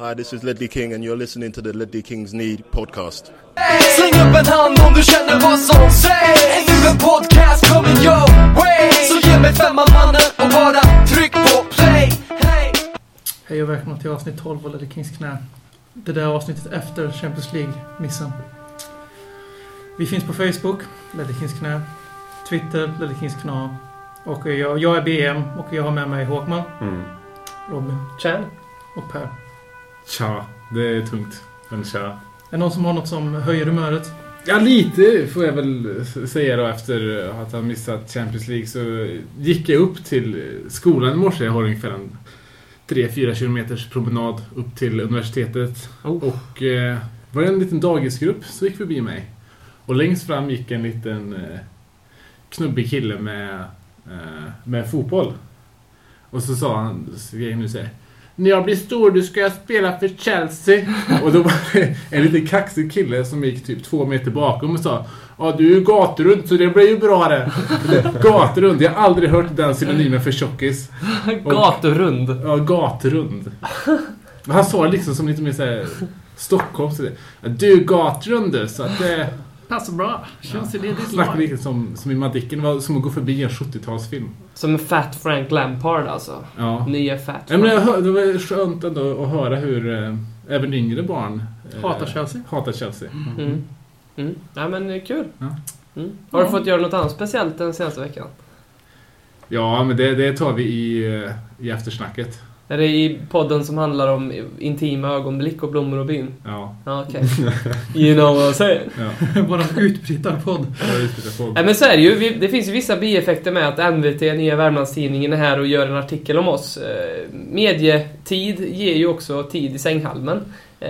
Hi, this is Ledley King, and you're listening to the Ledley Kings Need podcast. Släng upp en hand om du känner vad som sägs Är nu en podcast coming your way Så ge mig femman mannen och bara tryck på play hey. Hej och välkomna till avsnitt 12 av Ledley Kings knä. Det där avsnittet efter Champions League-missen. Vi finns på Facebook, Ledley Kings knä. Twitter, Ledley Kings kna. Och jag, jag är BM och jag har med mig Håkman, Mm. Robin Tjän. och Per. Tja, det är tungt. Men tja. Är det någon som har något som höjer humöret? Ja, lite får jag väl säga då efter att ha missat Champions League så gick jag upp till skolan i morse. Jag har ungefär en 3-4 kilometers promenad upp till universitetet. Oh. Och eh, var det en liten dagisgrupp som gick förbi mig. Och längst fram gick en liten eh, knubbig kille med, eh, med fotboll. Och så sa han, jag nu säger när jag blir stor du ska jag spela för Chelsea. Och då var det en liten kaxig kille som gick typ två meter bakom och sa Ja du är ju gaturund så det blir ju bra det. gaturund, jag har aldrig hört den synonymen för tjockis. Och- Gaturund. Ja, gaturund. Han sa det liksom som lite mer såhär Stockholm. Så det, du är gaturund du, så att det... Passar bra. Känns i det ditt Snackade lag. lite som, som i Madicken. Var som att gå förbi en 70-talsfilm. Som Fat Frank Lampard alltså. Ja. Nya Fat Ja, men Frank. jag hör, det var skönt ändå att höra hur eh, även yngre barn eh, Hatar Chelsea. hatar Chelsea. Mm. Mm. Ja men kul. Ja. Mm. Har du fått göra något annat speciellt den senaste veckan? Ja, men det, det tar vi i, eh, i eftersnacket. Är det i podden som handlar om intima ögonblick och blommor och bin? Ja, Ja, okej. you know what I'm saying. ja. Vår utbrytarpodd. Nej men så är det ju. Vi- Det finns ju vissa bieffekter med att NVT, Nya Värmlandstidningen, är här och gör en artikel om oss. Eh, medietid ger ju också tid i sänghalmen. Eh,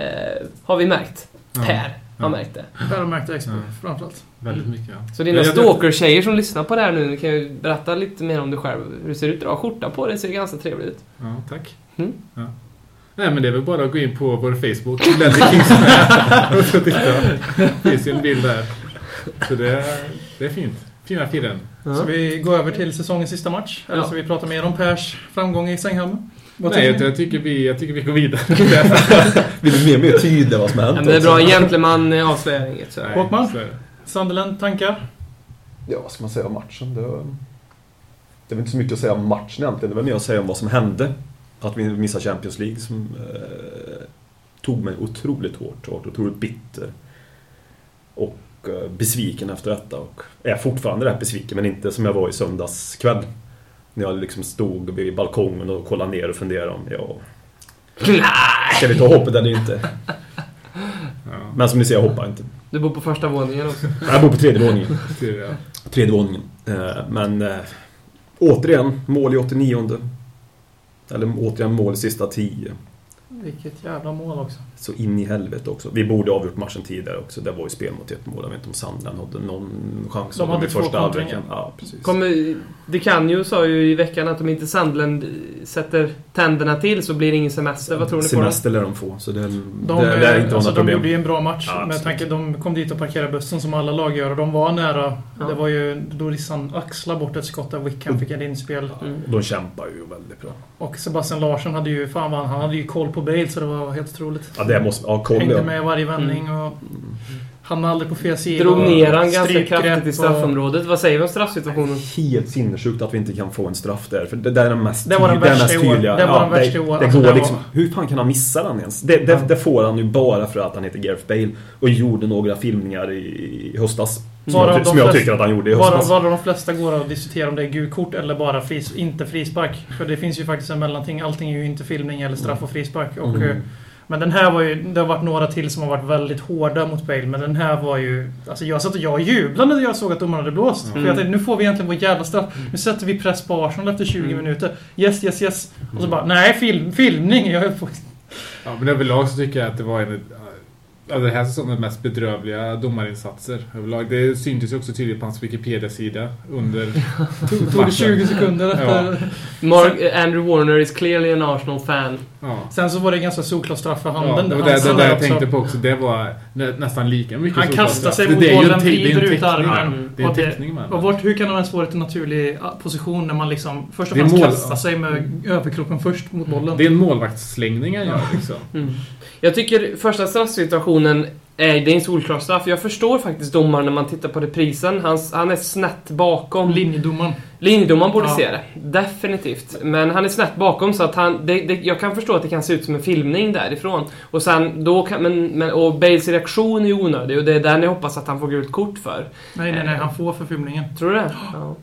har vi märkt. Ja. Per har Ja. märkt det. Har märkt det Ja. framförallt. Väldigt mycket, ja. Så dina stalker-tjejer som lyssnar på det här nu, kan ju berätta lite mer om dig själv. Hur det ser ut idag. Skjorta på dig ser ganska trevlig ut. Ja, tack. Mm. Ja. Nej, men det är väl bara att gå in på vår Facebook, Ledley Kings och så titta. Det finns ju en bild där. Så det, det är fint. Fina firren. Så vi går över till säsongens sista match. Eller Ja. så vi pratar mer om Pers framgång i sänghalmen. Vad Nej, jag, jag, tycker vi, jag tycker vi går vidare. Vill du mer och mer tydliga vad som har Ja, hänt? men det är bra. Gentleman eh, avslöjar inget. Håkman? är. Sunderland, tankar? Ja, vad ska man säga om matchen? Det, var- det är väl inte så mycket att säga om matchen egentligen. Det var mer att säga om vad som hände. Att vi missade Champions League som eh, tog mig otroligt hårt och otroligt bitter. Och eh, besviken efter detta. Och är fortfarande rätt besviken, men inte som jag var i söndags kväll. När jag liksom stod vid balkongen och kollade ner och funderade om jag... Ska vi ta hoppet eller inte? Ja, Men som ni ser, jag hoppar inte. Du bor på första våningen också. Jag bor på tredje våningen. Tredje våningen. Eh, Men eh, återigen, mål i 89 Eller återigen mål i sista 10. Vilket jävla mål också. Så in i helvete också. Vi borde avgjort matchen tidigare också. Det var ju spel mot ett mål. Jag vet inte om Sandland hade någon chans. De hade två första kontringar. Ja, precis. Kommer, det kan ju, sa ju i veckan, att om inte Sandland sätter tänderna till så blir det ingen semester. Vad tror ni det? Semester lär de få. Så det, De, det lär inte vara alltså, de problem. gjorde ju en bra match. Ja, med tanke de kom dit och parkerade bussen som alla lag gör. Och de var nära. Ja. Det var ju då Rissan axlade bort ett skott där Wickham fick ett inspel. Mm. De kämpar ju väldigt bra. Och Sebastian Larsson hade ju, fan vad han, han hade ju koll på Bale så det var helt otroligt. Ja, det måste... Ja, koll Hängde ja. med i varje vändning och hamnade aldrig på fel sida. Drog och ner han ganska kraftigt i och- straffområdet. Vad säger vi om straffsituationen? Helt sinnessjukt att vi inte kan få en straff där. För det där är den mest, Det var den värsta mest tydliga. Det var den värsta i år. Det Alltså, går det var- liksom, hur fan kan han missa den ens? Det, det, Ja. det får han ju bara för att han heter Gareth Bale och gjorde några filmningar i, i höstas. Som, Varav jag, de som jag flesta- tycker att han gjorde i Bara, höstas. bara de flesta går att diskutera om det är gult kort eller bara fris, inte frispark. För det finns ju faktiskt en mellanting. Allting är ju inte filmning eller straff och frispark. Och, Mm. Men den här var ju... Det har varit några till som har varit väldigt hårda mot Bale. Men den här var ju... Alltså jag satt och jag jublade när jag såg att domaren hade blåst. För jag tänkte nu får vi egentligen vår jävla straff. Nu sätter vi press på Arsenal efter 20 Mm. minuter. Yes, yes, yes. Och så bara, nej, film, filmning. Jag höll på... Ja, men överlag så tycker jag att det var en... Ja, det här är säsongens mest bedrövliga domarinsatser överlag. Det syntes ju också tydligt på hans Wikipedia-sida under Tog, tog det 20 sekunder efter... Mark, eh, Andrew Warner is clearly an Arsenal-fan. Ja. Sen så var det ganska solklar straff för Ja, handen. och Han det, det, det jag tänkte på också, det var nä, nästan lika mycket Han kastar sig mot Det en bollen, det en vrider ut armen. Det är en det- teckning med Och vart, hur kan de ens få det till en naturlig position när man liksom först och Det främst mål- kastar sig med överkroppen först mot bollen? Det är en målvaktsslängning han gör liksom. Mm. Jag tycker första straffsituationen är, det är en solklar straff. Jag förstår faktiskt domaren när man tittar på reprisen. Hans, han är snett bakom. Linjedomaren. Linjedomaren borde Ja. se det. Definitivt. Men han är snett bakom så att han... Det, det, jag kan förstå att det kan se ut som en filmning därifrån. Och sen då kan... Men, men, och Bales reaktion är onödig och det är den jag hoppas att han får gult kort för. Nej, nej, nej. Han får för filmningen. Tror du det? Ja.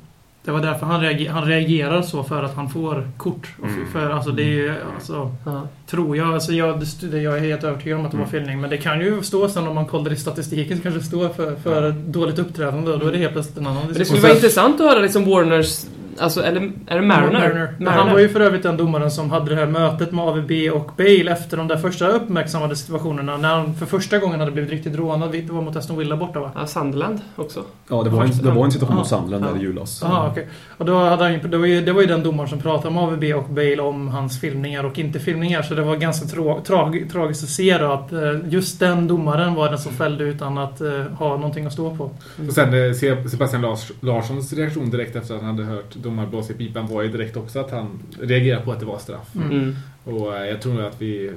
Det var därför han, reager, han reagerar så för att han får kort. Mm. För alltså det är ju, alltså, Ja. tror jag. Alltså jag, jag är helt övertygad om att det var Mm. filmning. Men det kan ju stå sen om man kollar i statistiken så kanske det står för, för dåligt uppträdande. Då är det helt plötsligt en annan Men det diskussion. skulle vara intressant att höra liksom Warners... Alltså, eller är det Mariner? Men Han var ju för övrigt den domaren som hade det här mötet med AVB och Bale efter de där första uppmärksammade situationerna. När han för första gången hade blivit riktigt rånad. Det var mot Aston Villa borta va? Ja, Sunderland också. Ja, det var en, det var en situation Ja. mot Sandland där Ja. i julas. Jaha, okej. Och då hade han, det, var ju, det var ju den domaren som pratade om AVB och Bale om hans filmningar och inte filmningar. Så det var ganska tra, trag, tragiskt att se då att eh, just den domaren var den som fällde utan att eh, ha någonting att stå på. Och sen eh, Se- Sebastian Lars, Larssons reaktion direkt efter att han hade hört domaren blåsa i pipan var ju direkt också att han reagerade på att det var straff. Mm. Mm. Och eh, jag tror att vi...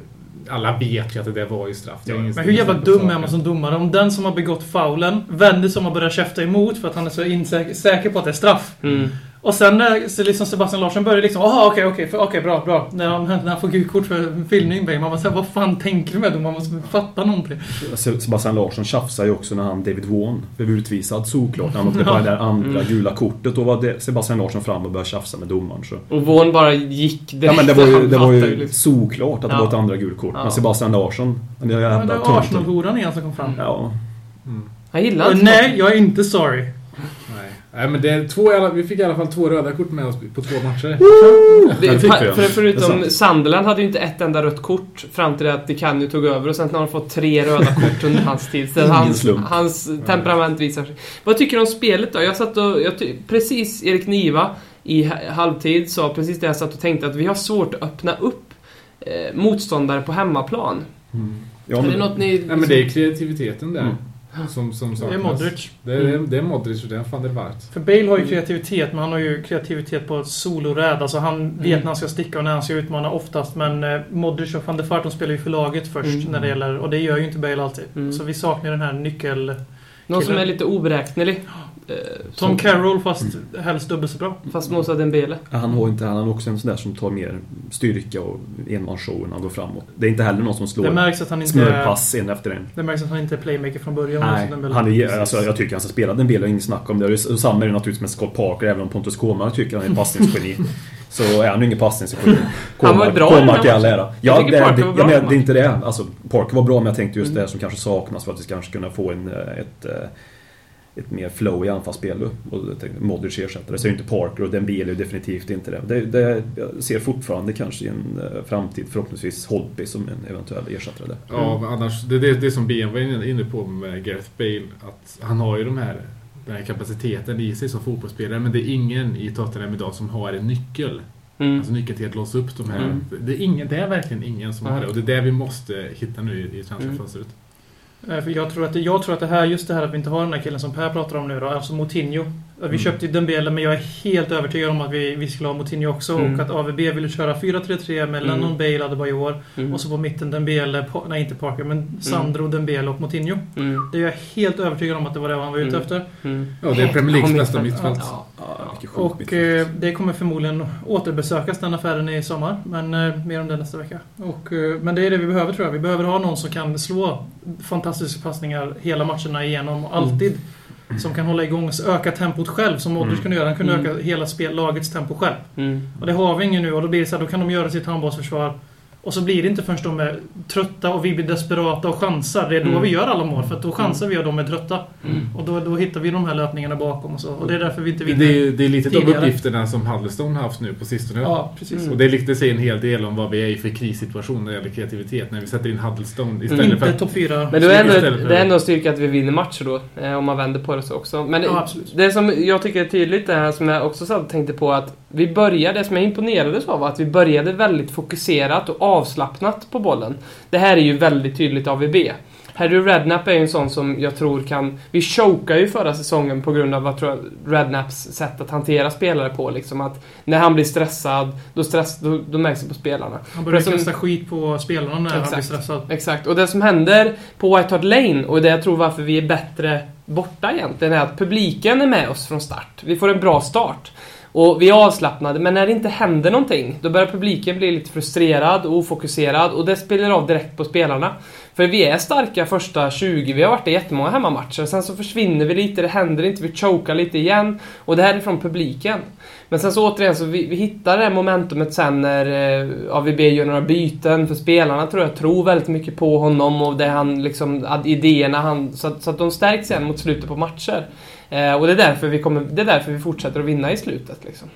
Alla vet ju att det där var ju straff. Ingen- Men hur jävla dum är man som domare? Om den som har begått faulen vänder sig om och börjar käfta emot för att han är så insäker, säker på att det är straff. Mm. Och sen när liksom Sebastian Larsson börjar liksom Jaha okej okej för- okej bra bra. När han, när han får gult kort för filmning Bale, Man bara såhär, vad fan tänker du med dem? Man måste fatta någonting. Se- Sebastian Larsson tjafsade ju också när han, David Vaughan, blev utvisad såklart. När han åkte på det där andra Mm. gula kortet. Då var det Sebastian Larsson fram och började tjafsa med domaren. Så. Och Vaughan bara gick direkt. Ja men det var ju, Han det var ju liksom. såklart att det Ja. var ett andra gult kort. Ja. Men Sebastian Larsson, den där Ja, det jävla var. Arsenal-horan igen som kom fram. Ja. Mm. Jag gillar Och inte nej, jag är inte sorry. Nej. Nej, men det är två, vi fick i alla fall två röda kort med oss på två matcher. Det, det för, Det förutom. Sunderland hade ju inte ett enda rött kort fram till att DiCanio tog över och sen har han fått tre röda kort under hans tid. Så hans, hans temperament visar sig. Vad tycker du om spelet då? Jag satt och... Jag precis Erik Niva i ha- halvtid sa precis det jag satt och tänkte att vi har svårt att öppna upp eh, motståndare på hemmaplan. Ja, är det men, något ni... Nej, men det är kreativiteten där. Mm. Som, som Det är. Modric. Det är, det är Modric och det är van der Waart. För Bale har ju kreativitet, men han har ju kreativitet på ett soloräd. Alltså han vet när han ska sticka och när han ska utmana oftast. Men eh, Modric och van der Vaart, de spelar ju för laget först Mm. när det gäller... Och det gör ju inte Bale alltid. Mm. Så vi saknar den här nyckel... Någon som är lite oberäknelig. Eh, Tom som- Carroll fast helst dubbelt så bra. Fast Moussa Dembele. han har inte, han är också en sån där som tar mer styrka och enmansshow när han går framåt. Det är inte heller någon som Det slår märks att han inte är... smörpass en efter en. Det märks att han inte är playmaker från början. Nej, han är, alltså, jag tycker han ska spela den bilen, inget snack om det. Och samma är det naturligtvis med Scott Parker, även om Pontus Kåmark tycker han är en passningsgeni. så är han ju ingen passningsgeni. Han var bra Kåmark i all ära. Jag Ja, det, det, var ja, bra i men den det är inte det. Alltså, Parker var bra, men jag tänkte just Mm. det som kanske saknas för att vi kanske kunna få en, eh, ett, eh, ett mer flow i anfallsspel. Och tänkte, Modric ersättare. Så är ju inte Parker och Dembele är ju definitivt inte det. det, det jag ser fortfarande kanske i en eh, framtid förhoppningsvis Holtby som en eventuell ersättare där. Ja, men annars, det är det, det som BM var inne på med Gareth Bale. Att han har ju de här, den här kapaciteten i sig som fotbollsspelare. Men det är ingen i Tottenham idag som har en nyckel. Mm. Alltså nyckeln till att låsa upp de här. Mm. Det, är ingen, det är verkligen ingen som har Nej. det. Och det är det vi måste hitta nu i, i transferfönstret. Eh, För jag tror, att det, jag tror att det här, just det här att vi inte har den här killen som Per pratar om nu då, alltså Moutinho. Att Vi Mm. köpte ju Dembele, men jag är helt övertygad om att vi, vi skulle ha Moutinho också. Mm. Och att AVB ville köra 4-3-3 med Mm. Lennon, Bale, Adebayor. Mm. Och så på mitten Dembele, nej inte Parker, men Sandro, Dembele och Moutinho. Mm. Det är jag helt övertygad om att det var det han var ute Mm. efter. Mm. Ja, det är Premier Leagues bästa mittfält. mittfält. Ja. Ja, Och eh, det kommer förmodligen återbesökas den affären i sommar. Men eh, mer om det nästa vecka. Och, eh, men det är det vi behöver tror jag. Vi behöver ha någon som kan slå fantastiska passningar hela matcherna igenom. Alltid. Som kan hålla igång, öka tempot själv som Modric Mm. kunde göra. Han kunde Mm. öka hela spel, lagets tempo själv. Mm. Och det har vi ingen nu och då blir det så här, då kan de göra sitt handbollsförsvar. Och så blir det inte förrän de är trötta och vi blir desperata och chansar. Det är då Mm. vi gör alla mål. För att då chansar vi och de är trötta. Och då, då hittar vi de här löpningarna bakom och så. Och det är därför vi inte Det vinner. är, det är lite de tidigare. uppgifterna som Huddlestone har haft nu på sistone. Ja, precis. Och det, är lite- det säger en hel del om vad vi är i för krissituation när det gäller kreativitet. När vi sätter in Huddlestone istället Inte för att... topp fyra. Men då är ändå, för- det är ändå en styrka att vi vinner matcher då, eh, om man vänder på det så också. Men Ja, absolut. det som jag tycker är tydligt, det här som jag också satt och tänkte på, att vi började, det som jag imponerades av, var att vi började väldigt fokuserat och avslappnat på bollen. Det här är ju väldigt tydligt AVB. Harry Redknapp är ju en sån som jag tror kan... Vi chokade ju förra säsongen på grund av Redknapps sätt att hantera spelare på. Liksom att när han blir stressad, då, stress, då, då märks det på spelarna. Han börjar som- kasta skit på spelarna när han Exakt. blir stressad. Exakt, och det som händer på White Hart Lane och det jag tror varför vi är bättre borta egentligen är att publiken är med oss från start. Vi får en bra start. Och vi är avslappnade, men när det inte händer någonting, då börjar publiken bli lite frustrerad och ofokuserad och det spelar av direkt på spelarna. För vi är starka första 20, vi har varit i jättemånga hemmamatcher, sen så försvinner vi lite, det händer inte, vi chokar lite igen. Och det här är från publiken. Men sen så återigen, så vi, vi hittar det momentumet sen när eh, AVB gör några byten, för spelarna tror jag tror väldigt mycket på honom och det han liksom, idéerna han, så, så att de stärks igen mot slutet på matcher. Eh, och det är, därför vi kommer, det är därför vi fortsätter att vinna i slutet liksom.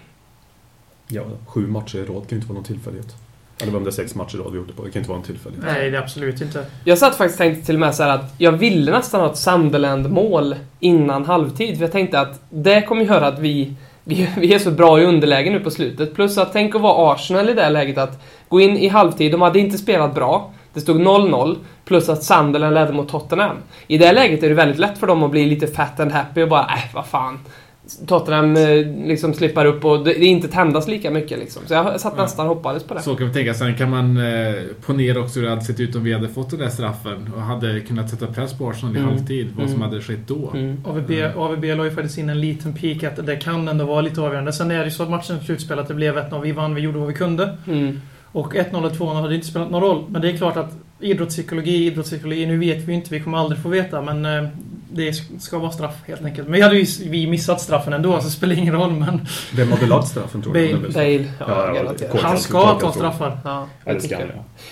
Ja, sju matcher i rad kan ju inte vara någon tillfällighet. Eller om det är sex matcher i rad vi gjort det på, det kan inte vara en tillfällighet. Nej, det är absolut inte. Jag satt faktiskt tänkte till och med så här att jag ville nästan ha ett Sunderland-mål innan halvtid. För jag tänkte att det kommer göra att vi, vi, vi är så bra i underläge nu på slutet. Plus att tänk att vara Arsenal i det läget att gå in i halvtid, de hade inte spelat bra. Det stod 0-0, plus att Sunderland ledde mot Tottenham. I det läget är det väldigt lätt för dem att bli lite fat and happy och bara äh, vad fan. Tottenham eh, liksom slippar upp och det, det inte tändas lika mycket liksom. Så jag satt nästan och hoppades på det. Så kan vi tänka. Sen kan man eh, ponera också hur det hade sett ut om vi hade fått den där straffen och hade kunnat sätta press på Arsenal i Mm. halvtid. Vad som Mm. hade skett då. Mm. AVB, AVB la ju faktiskt in en liten pik att det kan ändå vara lite avgörande. Sen är det ju så att matchen slutspelat, det blev 1-0. Vi vann, vi gjorde vad vi kunde. Mm. Och 1-0 och 2-0 hade inte spelat någon roll. Men det är klart att idrottspsykologi, idrottspsykologi, nu vet vi inte, vi kommer aldrig få veta. Men eh, det ska vara straff helt enkelt. Men vi hade ju vi missat straffen ändå, så det spelar ingen roll. Men Vem har belagt straffen tror du? Bale. Bale, ja, Ja, han ska ta straffar. Ja, det tycker jag.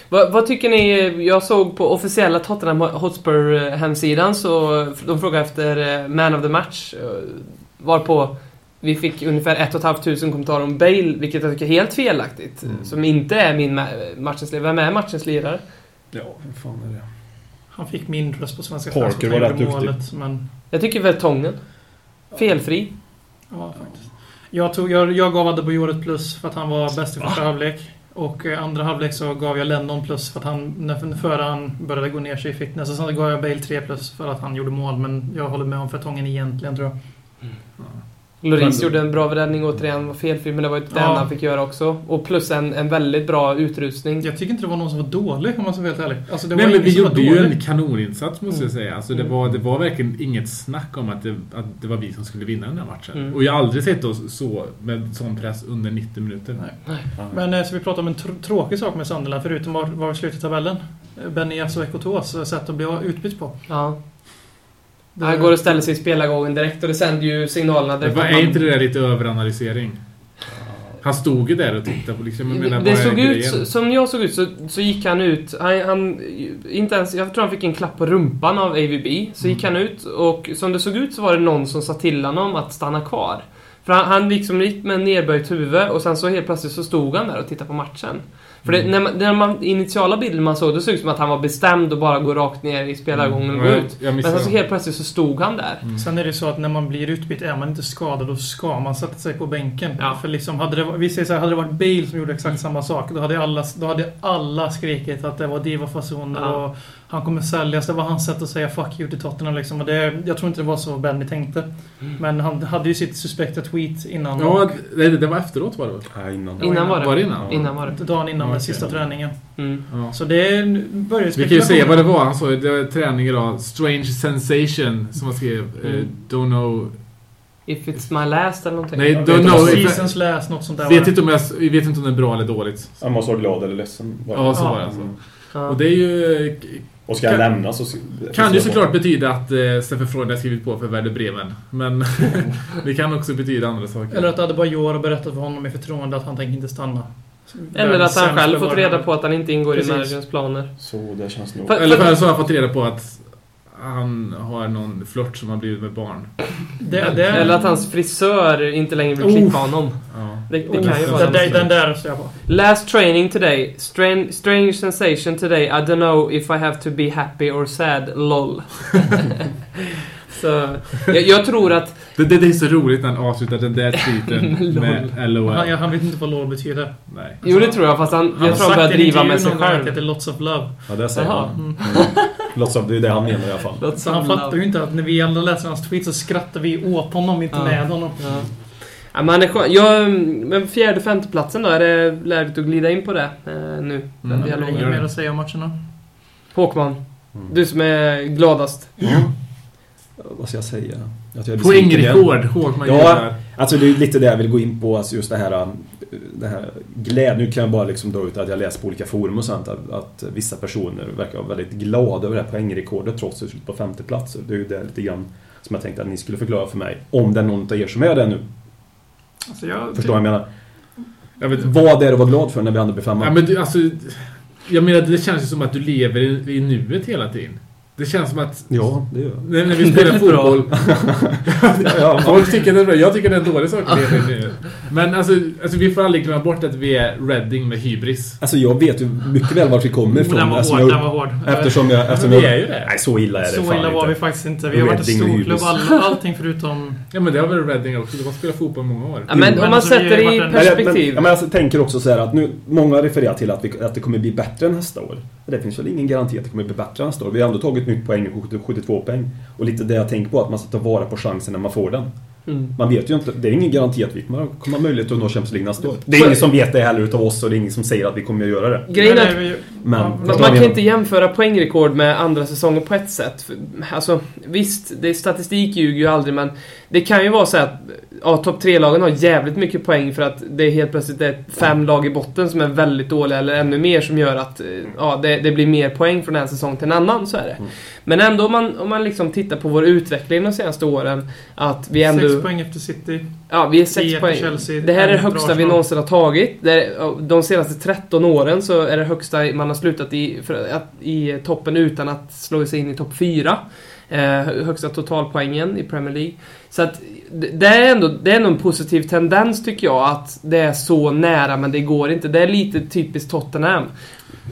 Vad, vad tycker ni? Jag såg på officiella Tottenham Hotspur-hemsidan så de frågade efter eh, Man of the Match. eh, Varpå vi fick ungefär 1 500 kommentarer om Bale, vilket jag tycker är helt felaktigt. Mm. Som inte är min ma- matchens lirare. Vem är matchens lirare? Ja, vem fan är det? Han fick min röst på Svenska Parker var rätt duktig. målet, Men, Jag tycker väl Tången. Felfri. ja, faktiskt. Jag, tog, jag, jag gav Adebayor ett plus för att han var bäst i första halvlek. Och eh, andra halvlek så gav jag Lennon plus för att han, när, före han började gå ner sig i fitness. Och sen gav jag Bale 3 plus för att han gjorde mål. Men jag håller med om Fertongen egentligen tror jag. Loris gjorde en bra räddning återigen, var felfri, men det var ju det Ja. enda han fick göra också. Och plus en, en väldigt bra utrustning. Jag tycker inte det var någon som var dålig om man ska vara helt ärlig. Alltså, det Nej, var men vi gjorde ju en kanoninsats måste jag Mm. säga. Alltså, det, var, det var verkligen inget snack om att det, att det var vi som skulle vinna den här matchen. Mm. Och jag har aldrig sett oss så med sån press under 90 minuter. Nej. Men eh, så vi pratar om en tr- tråkig sak med Sunderland, förutom var, var vi slut i tabellen. Eh, Benias och Ekotos eh, sätt att bli utbytt på. Ja. Det- Han går och ställer sig i spelargången direkt och det sänder ju signalerna Men direkt. att är inte det där lite överanalysering? Han stod ju där och tittade på liksom, menar, det såg ut, grejen? som jag såg ut så, så gick han ut, han, han, inte ens, jag tror han fick en klapp på rumpan av AVB. Så gick han ut och som det såg ut så var det någon som sa till honom att stanna kvar. För han, han liksom gick med nerböjt huvud och sen så helt plötsligt så stod han där och tittade på matchen. För det, när, man, när man initiala bilden man såg, då såg det ut som att han var bestämd och bara gå rakt ner i spelargången och gå Mm. Ja, ut. Men sen så helt plötsligt så stod han där. Mm. Sen är det så att när man blir utbytt, är man inte skadad, då ska man sätta sig på bänken. Ja. För liksom, hade det, vi säger så här, hade det varit Bale som gjorde exakt samma sak, då hade alla, då hade alla skrikit att det var diva-fasoner Ja. och han kommer säljas. Det var hans sätt att säga 'fuck you' till Tottenham liksom. Och det, jag tror inte det var så Benny tänkte. Mm. Men han hade ju sitt suspekta tweet innan. Ja, och det, det var efteråt var det väl? Nej, innan. Innan var det. Var det innan? Innan var det. dagen innan Ja, den okej. sista träningen. Mm. Ja. Så det började Vi kan ju säga vad det var. Han sa det var träning idag. Strange sensation, som han skrev. Eh, Mm. don't know... If it's my last eller någonting. Nej, don't know. Seasons läs, något sånt där. vet var det. inte om jag, vi vet inte om det är bra eller dåligt. Han måste vara glad eller ledsen. Ja, så Ja. var det alltså. Ja. Och det är ju... Och ska han Kan- lämna så... Kan ju såklart betyda att eh, Stefan Freud har skrivit på för Werder Bremen. Men det kan också betyda andra saker. Eller att Adebayor har berättat för honom i förtroende att han tänker inte stanna. Eller att han själv fått reda på att han inte ingår Precis. i managers planer. Så det känns nog... För- Eller för har jag fått reda på att han har någon flört som har blivit med barn. Det, det, Eller att hans frisör inte längre vill Oh. klippa honom. Ja. Det, det Oh, kan ju vara den, något. den, där jag på. Last training today. Strange, strange sensation today. I don't know if I have to be happy or sad. LOL. så, jag, jag tror att... Det, det, det är så roligt när han avslutar den där tweeten med Han, LOL. han vet inte vad LOL betyder. Nej. Jo, det tror jag. Fast han, Han jag tror han börjar driva med sig själv. heter Lots of Love. Ja, det säger Jaha. han. Mm. Låtsas som det är det han menar i alla fall. Så han fattar ju inte att när vi alla läser hans tweets så skrattar vi åt honom, inte Ja. med honom. Ja. Ja, men han är skön. Jag, men fjärde, femte platsen då? Är det läget att glida in på det eh, nu? Den Mm. Inget mer att säga om matcherna. Håkman, Mm. du som är gladast. Vad ska jag säga? Att jag är. Poängrekord, Håkman Ja. Alltså det är lite det jag vill gå in på, alltså just det här, äh, det här glädje. Nu kan jag bara liksom dra ut att jag läst på olika forum och sånt att, att vissa personer verkar vara väldigt glada över det här poängrekordet trots att det slutar på femte plats. Det är ju det lite grann som jag tänkte att ni skulle förklara för mig. Om det är någon av er som är det nu. Alltså jag, Förstår vad jag menar? Jag vet, Vad är det att vara glad för när vi ändå blir femma? ja, men du, alltså, jag menar, det känns ju som att du lever i, i nuet hela tiden. Det känns som att Ja, det gör när, när vi spelar fotboll... Ja, Folk tycker det är bra. Jag tycker det är en dålig sak. Men alltså, alltså, vi får aldrig glömma bort att vi är Reading med hybris. Alltså jag vet ju mycket väl vart vi kommer ifrån. den var eftersom hård, jag- den var hård. Eftersom jag... Eftersom Vi jag är ju det. Nej, så illa är det Så illa var inte. vi faktiskt inte. Vi har varit en storklubb, all, allting förutom... Ja men det har väl Reading också. De har spelat fotboll i många år. Ja, men Jo, om man alltså, sätter det i en- Men men, perspektiv. ja, men jag tänker också så här att nu, många refererar till att, vi, att det kommer bli bättre nästa år. Det finns väl ingen garanti att det kommer bli bättre nästa år. Vi har ändå tagit mycket poäng, 72 poäng. Och lite det jag tänker på, att man ska ta vara på chansen när man får den. Mm. Man vet ju inte, det är ingen garanti att vi kommer, kommer ha möjlighet att nå Champions League nästa år. Det är Så- ingen som vet det heller utav oss och det är ingen som säger att vi kommer att göra det. Grejen är Men Men- Man, kan inte jämföra poängrekord med andra säsonger på ett sätt. Alltså, visst, det är statistik ljuger ju aldrig, men det kan ju vara så att ja, topp tre-lagen har jävligt mycket poäng för att det är helt plötsligt är fem lag i botten som är väldigt dåliga, eller ännu mer, som gör att eh, ja, det, det blir mer poäng från en säsong till en annan, så är det. Mm. Men ändå om man, om man liksom tittar på vår utveckling de senaste åren, att vi ändå... Sex poäng efter City. Ja, vi är sex poäng. Chelsea, det här är det högsta vi någonsin har tagit. Är, de senaste 13 åren så är det högsta man har slutat i, för, att, i toppen utan att slå sig in i topp 4. Eh, högsta totalpoängen i Premier League. Så att det det är, ändå, det är ändå en positiv tendens tycker jag att det är så nära men det går inte. Det är lite typiskt Tottenham.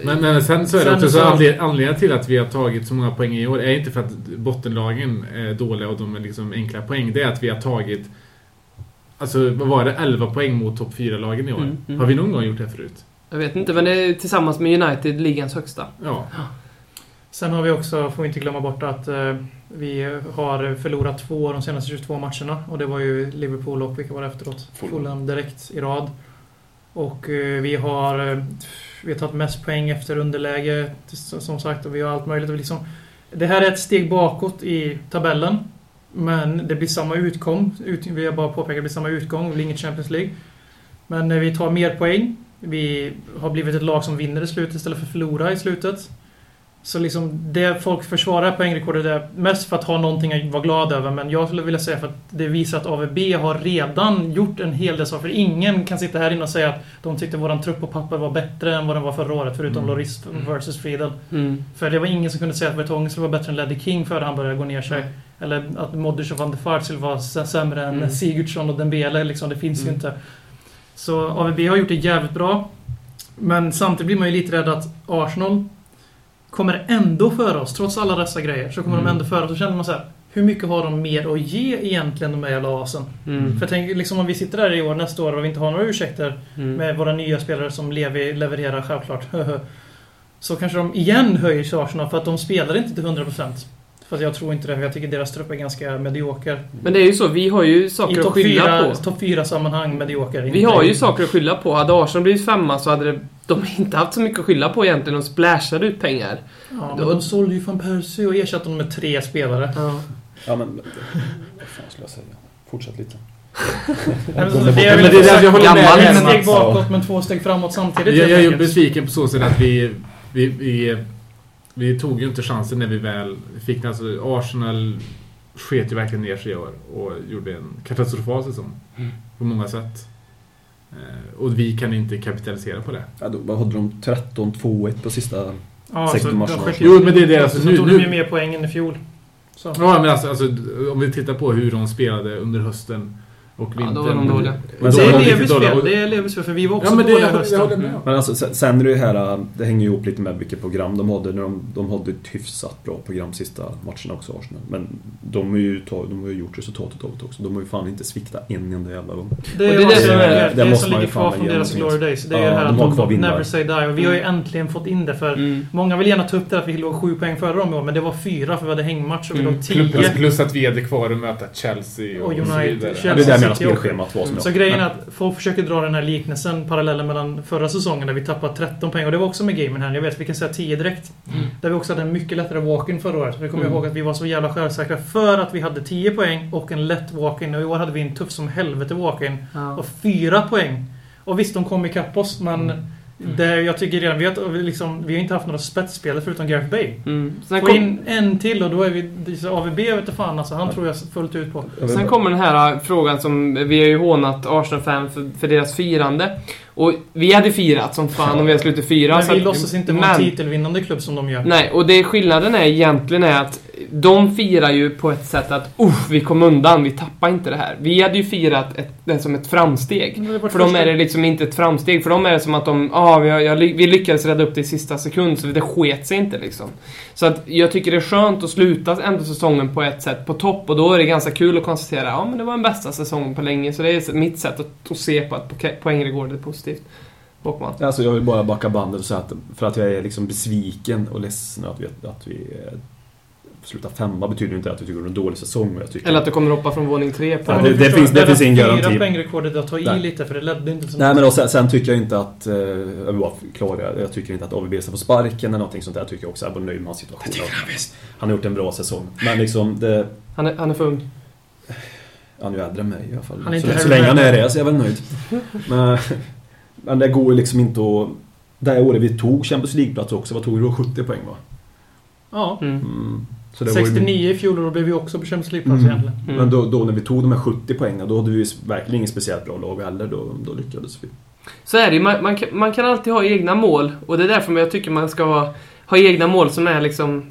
Men, men sen så är det Sen också så anled- anledningen till att vi har tagit så många poäng i år är inte för att bottenlagen är dåliga och de är liksom enkla poäng. Det är att vi har tagit Alltså vad var det? 11 poäng mot topp 4-lagen i år. Mm, mm. Har vi någon gång gjort det förut? Jag vet inte, men det är tillsammans med United ligans högsta. Ja. Sen har vi också, får vi inte glömma bort att eh, vi har förlorat två av de senaste 22 matcherna. Och det var ju Liverpool och vilka var det efteråt? Fulham direkt i rad. Och eh, vi har, eh, vi har tagit mest poäng efter underläge, som sagt. Och vi har allt möjligt. Och liksom, det här är ett steg bakåt i tabellen. Men det blir samma utgång. Ut, vi har bara påpekat det blir samma utgång. Det blir inget Champions League. Men eh, vi tar mer poäng. Vi har blivit ett lag som vinner i slutet istället för att förlora i slutet. Så liksom det folk försvarar poängrekordet är mest för att ha någonting att vara glad över. Men jag skulle vilja säga för att det visar att AVB har redan gjort en hel del saker. Ingen kan sitta här inne och säga att de tyckte våran trupp på papper var bättre än vad den var förra året. Förutom Mm. Loris versus Friedel. Mm. För det var ingen som kunde säga att Vertongen skulle vara bättre än Ledley King före han började gå ner sig. Eller att Modric och van der Vaart skulle vara sä- sämre än Mm. Sigurdsson och Dembele. Liksom, det finns ju Mm. inte. Så AVB har gjort det jävligt bra. Men samtidigt blir man ju lite rädd att Arsenal kommer ändå före oss. Trots alla dessa grejer så kommer Mm. de ändå före oss. Då känner man så här. Hur mycket har de mer att ge egentligen de här jävla asen? Mm. För tänk liksom om vi sitter där i år, nästa år och vi inte har några ursäkter Mm. med våra nya spelare som Levi levererar självklart. så kanske de igen höjer Arsenal för att de spelar inte till 100%. För att jag tror inte det. för Jag tycker deras trupp är ganska medioker. Men det är ju så, vi har ju I saker att topp skylla fyra, på. top fyra sammanhang medioker. Vi har ju saker att skylla på. Hade Arsenal blivit femma så hade det, de inte haft så mycket att skylla på egentligen. De splashade ut pengar. Ja, men de sålde ju van Persie och ersatte honom med tre spelare. Ja. Ja, men... Vad fan skulle jag säga? Fortsätt lite. Men Men det är väl därför jag håller med ett Mats. steg bakåt men två steg framåt samtidigt. Jag, jag är ju besviken på så sätt att vi, vi, vi, vi tog ju inte chansen när vi väl fick den. Alltså Arsenal sket ju verkligen ner sig i år och gjorde en katastrofal säsong. Mm. På många sätt. Eh, och vi kan inte kapitalisera på det. Ja, då vad hade de 13-2-1 på sista... Ja, 16 så matcher. de sköt Jo, men det är det, alltså, så nu- tog nu- de ju mer poäng än i fjol. Så. Ja, men alltså, alltså, om vi tittar på hur de spelade under hösten och Ja, vintern. då var de dåliga. Men det är Levis fel. Det är Levis fel, för vi var också Ja, men det, dåliga i jag, jag hösten. med om. Men alltså, sen- sen är det ju här, det hänger ju ihop lite med vilket program de hade. När de, de hade ett hyfsat bra program sista matcherna också, Arsenal. Men de har ju, de har ju gjort resultatet av det också. De har ju fan inte sviktat en enda jävla gång. Det är Och det, det är det som, är- är, det som ligger kvar från deras glory days. Det är Ja, det här de att de never say die. Och vi har ju äntligen fått in det för Mm. Många vill gärna ta upp det att vi låg sju poäng före dem i år, men det var fyra för vi hade hängmatch och vi Mm. låg Plus, tio. plus att vi hade kvar att möta Chelsea och, Och så United. vidare. Chelsea. Också. spelschemat var som jag. Så grejen är att folk försöker dra den här liknelsen, parallellen mellan förra säsongen där vi tappade 13 poäng och det var också med gamen här. Jag vet, vi kan säga 10 direkt. Mm. Där vi också hade en mycket lättare walk-in förra året. Vi kommer Mm. ihåg att vi var så jävla självsäkra för att vi hade 10 poäng och en lätt walk-in. Och i år hade vi en tuff som helvete walk-in. Ja. Och 4 poäng. Och visst, de kom ikapp oss, men det, jag tycker redan vi har, liksom, vi har inte haft några spetsspelare förutom Gareth Bale. Mm. Sen, Få kom, in en till och då är vi... AVB vet du fan alltså, han tror jag fullt ut på. sen kommer den här äh, frågan som vi har ju hånat Arsenal-fan för, för deras firande. Och vi hade firat som fan om vi hade slutit fyra. Men vi låtsas inte vara en titelvinnande klubb som de gör. Nej, och det skillnaden är egentligen är att de firar ju på ett sätt att Uff, vi kom undan, vi tappade inte det här. Vi hade ju firat ett, det som ett framsteg. För dem är det liksom inte ett framsteg, för dem är det som att de, ah, vi, jag, vi lyckades rädda upp det i sista sekund, så det sket sig inte liksom. Så att jag tycker det är skönt att sluta ändå säsongen på ett sätt på topp, och då är det ganska kul att konstatera, ja men det var den bästa säsongen på länge, så det är mitt sätt att, att se på att poängrekordet är positivt. Håkman. Alltså jag vill bara backa bandet och säga att för att jag är liksom besviken och ledsen att vi, att vi slutar femma betyder inte att vi tycker det är en dålig säsong. Jag tycker Eller att du kommer hoppa från våning tre på... Ja, det- du det finns- det finns ingen fyra garanti. poängrekordet att ta i Nej. lite för det ledde inte så Nej men och sen, sen tycker jag inte att, eh, jag vill bara klara, jag tycker inte att AVB ska få sparken eller någonting sånt där. Jag tycker också att jag är nöjd med hans situation. Det tycker han visst. Han har gjort en bra säsong. Men liksom, det, Han är, han är för ung. han är ju äldre än mig i alla fall. Han är inte så, så länge han är det så är jag väl nöjd. Men, men det går ju liksom inte att... Det här året vi tog Champions League-plats också, vad tog vi då? 70 poäng va? Ja. Mm. Mm. Så det var ju- 69 i fjol och då blev vi också på Champions League-plats Mm. egentligen. Mm. Men då, då när vi tog de här 70 poängen, då hade vi verkligen ingen speciellt bra lag heller. Då, då lyckades vi. Så är det ju. man, man, kan- man kan alltid ha egna mål och det är därför jag tycker man ska ha, ha egna mål som är liksom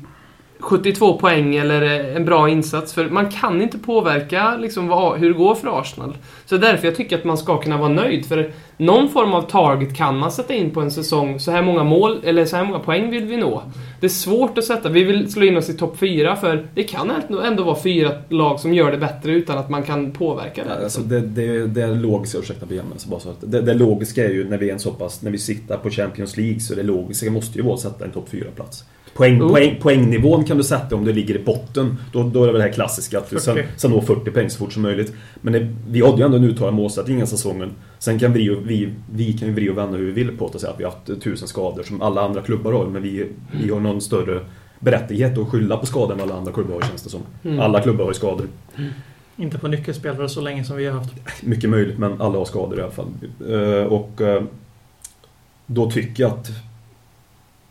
72 poäng eller eh, en bra insats. För man kan inte påverka liksom vad, hur det går för Arsenal. Så det är därför jag tycker att man ska kunna vara nöjd. För någon form av target kan man sätta in på en säsong. Så här många mål, eller så här många poäng vill vi nå. Det är svårt att sätta. Vi vill slå in oss i topp 4 för det kan ändå- vara fyra lag som gör det bättre utan att man kan påverka det. Alltså det, det, det logiska, ursäkta BM, så bara så att det, det logiska är ju när vi är en så pass, när vi siktar på Champions League så det logiska måste ju vara att sätta en topp 4-plats. Poäng, Oh. poäng, poängnivån kan du sätta om du ligger i botten. Då, då är det väl det här klassiska att du sen, 40. sen når 40 poäng så fort som möjligt. Men det, vi hade ju ändå en uttalad målsättning den säsongen. Sen kan vi, vi, vi kan ju vrida och vända hur vi vill på det och säga att vi har haft tusen skador som alla andra klubbar har. Men vi, vi har någon större berättighet att skylla på skador än alla andra klubbar har känns det som. Mm. Alla klubbar har ju skador. Inte på nyckelspelare så länge som vi har haft. Mycket möjligt, men alla har skador i alla fall. Eh, Och eh, då tycker jag att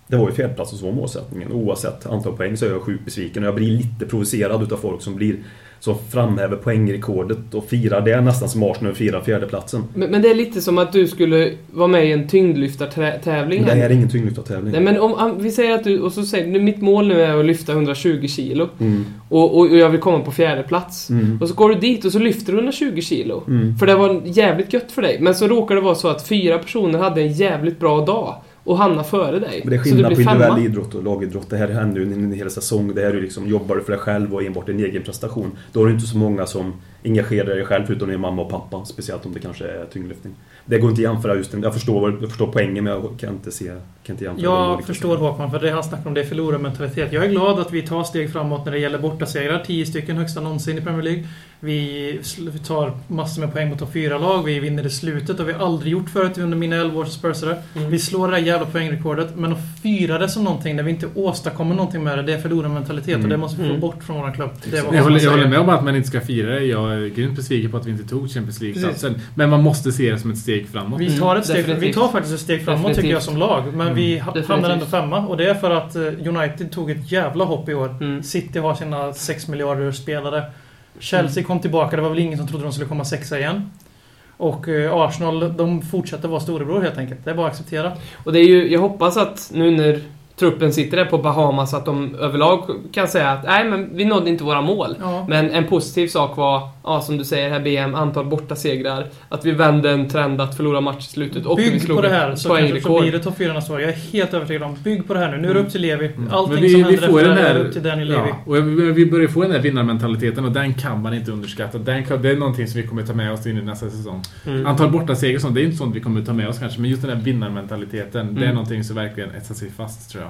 det var ju fjärdeplatsen som var målsättningen. Oavsett antal poäng så är jag sjukt besviken. Och jag blir lite provocerad utav folk som blir som framhäver poängrekordet och firar det nästan som Arsenal firar fjärdeplatsen. Men, men det är lite som att du skulle vara med i en tyngdlyftartävling det är ingen tyngdlyftartävling. Nej men om, om vi säger att du, och så säger du, mitt mål nu är att lyfta 120 kilo. Mm. Och, och, och jag vill komma på fjärde plats. Mm. Och så går du dit och så lyfter du 120 kilo. Mm. För det var jävligt gött för dig. Men så råkar det vara så att fyra personer hade en jävligt bra dag. Och hamnar före dig. Men det är skillnad på individuell idrott och lagidrott. Det här händer ju en hel säsong. Det här är ju liksom, jobbar du för dig själv och enbart din egen prestation. Då har du inte så många som engagerar dig själv förutom din mamma och pappa. Speciellt om det kanske är tyngdlyftning. Det går inte att jämföra just den. Jag förstår, jag förstår poängen men jag kan inte se... Kan inte jämföra de Jag förstår. Håkman, för det han snackar om det är förlorarmentalitet. Jag är glad att vi tar steg framåt när det gäller bortasegrar. 10 stycken högsta någonsin i Premier League. Vi tar massor med poäng mot topp 4-lag. Vi vinner i slutet. Det har vi aldrig gjort förut under mina 11 år som Spursare. Mm. Vi slår det här jävla poängrekordet. Men att fira det som någonting när vi inte åstadkommer någonting med det, det är förlorarmentalitet. Mm. Och det måste vi få Mm. bort från vår klubb. Jag håller, jag håller med om att man inte ska fira det. Jag är grymt besviken på att vi inte tog Champions League-platsen. Men man måste se det som ett steg framåt. Vi tar, ett steg, definitivt. vi tar faktiskt ett steg framåt tycker jag som lag. Men Mm. vi ha- Definitivt. hamnar ändå femma. Och det är för att eh, United tog ett jävla hopp i år. Mm. City har sina 6 miljarder spelare. Chelsea kom tillbaka. Det var väl ingen som trodde de skulle komma sexa igen. Och eh, Arsenal, de fortsätter vara storebror helt enkelt. Det är bara att acceptera. Och det är ju, jag hoppas att nu när truppen sitter där på Bahamas att de överlag kan säga att nej men vi nådde inte våra mål. Ja. Men en positiv sak var, ja, som du säger här BM, antal borta segrar. Att vi vände en trend att förlora match i slutet och vi Bygg slog på det här så, kanske, så blir det topp 4 nästa år. Jag är helt övertygad om. Bygg på det här nu. Nu är det upp till Levi. Mm. Allting vi, som vi händer får efter den det här, är upp till Daniel Levi. ja, och vi, vi börjar få den här vinnarmentaliteten och den kan man inte underskatta. Den kan, det är någonting som vi kommer ta med oss in i nästa säsong. Mm. Antal borta segrar det är inte sånt vi kommer ta med oss kanske. Men just den här vinnarmentaliteten, det är Mm. någonting som verkligen etsar sig fast tror jag.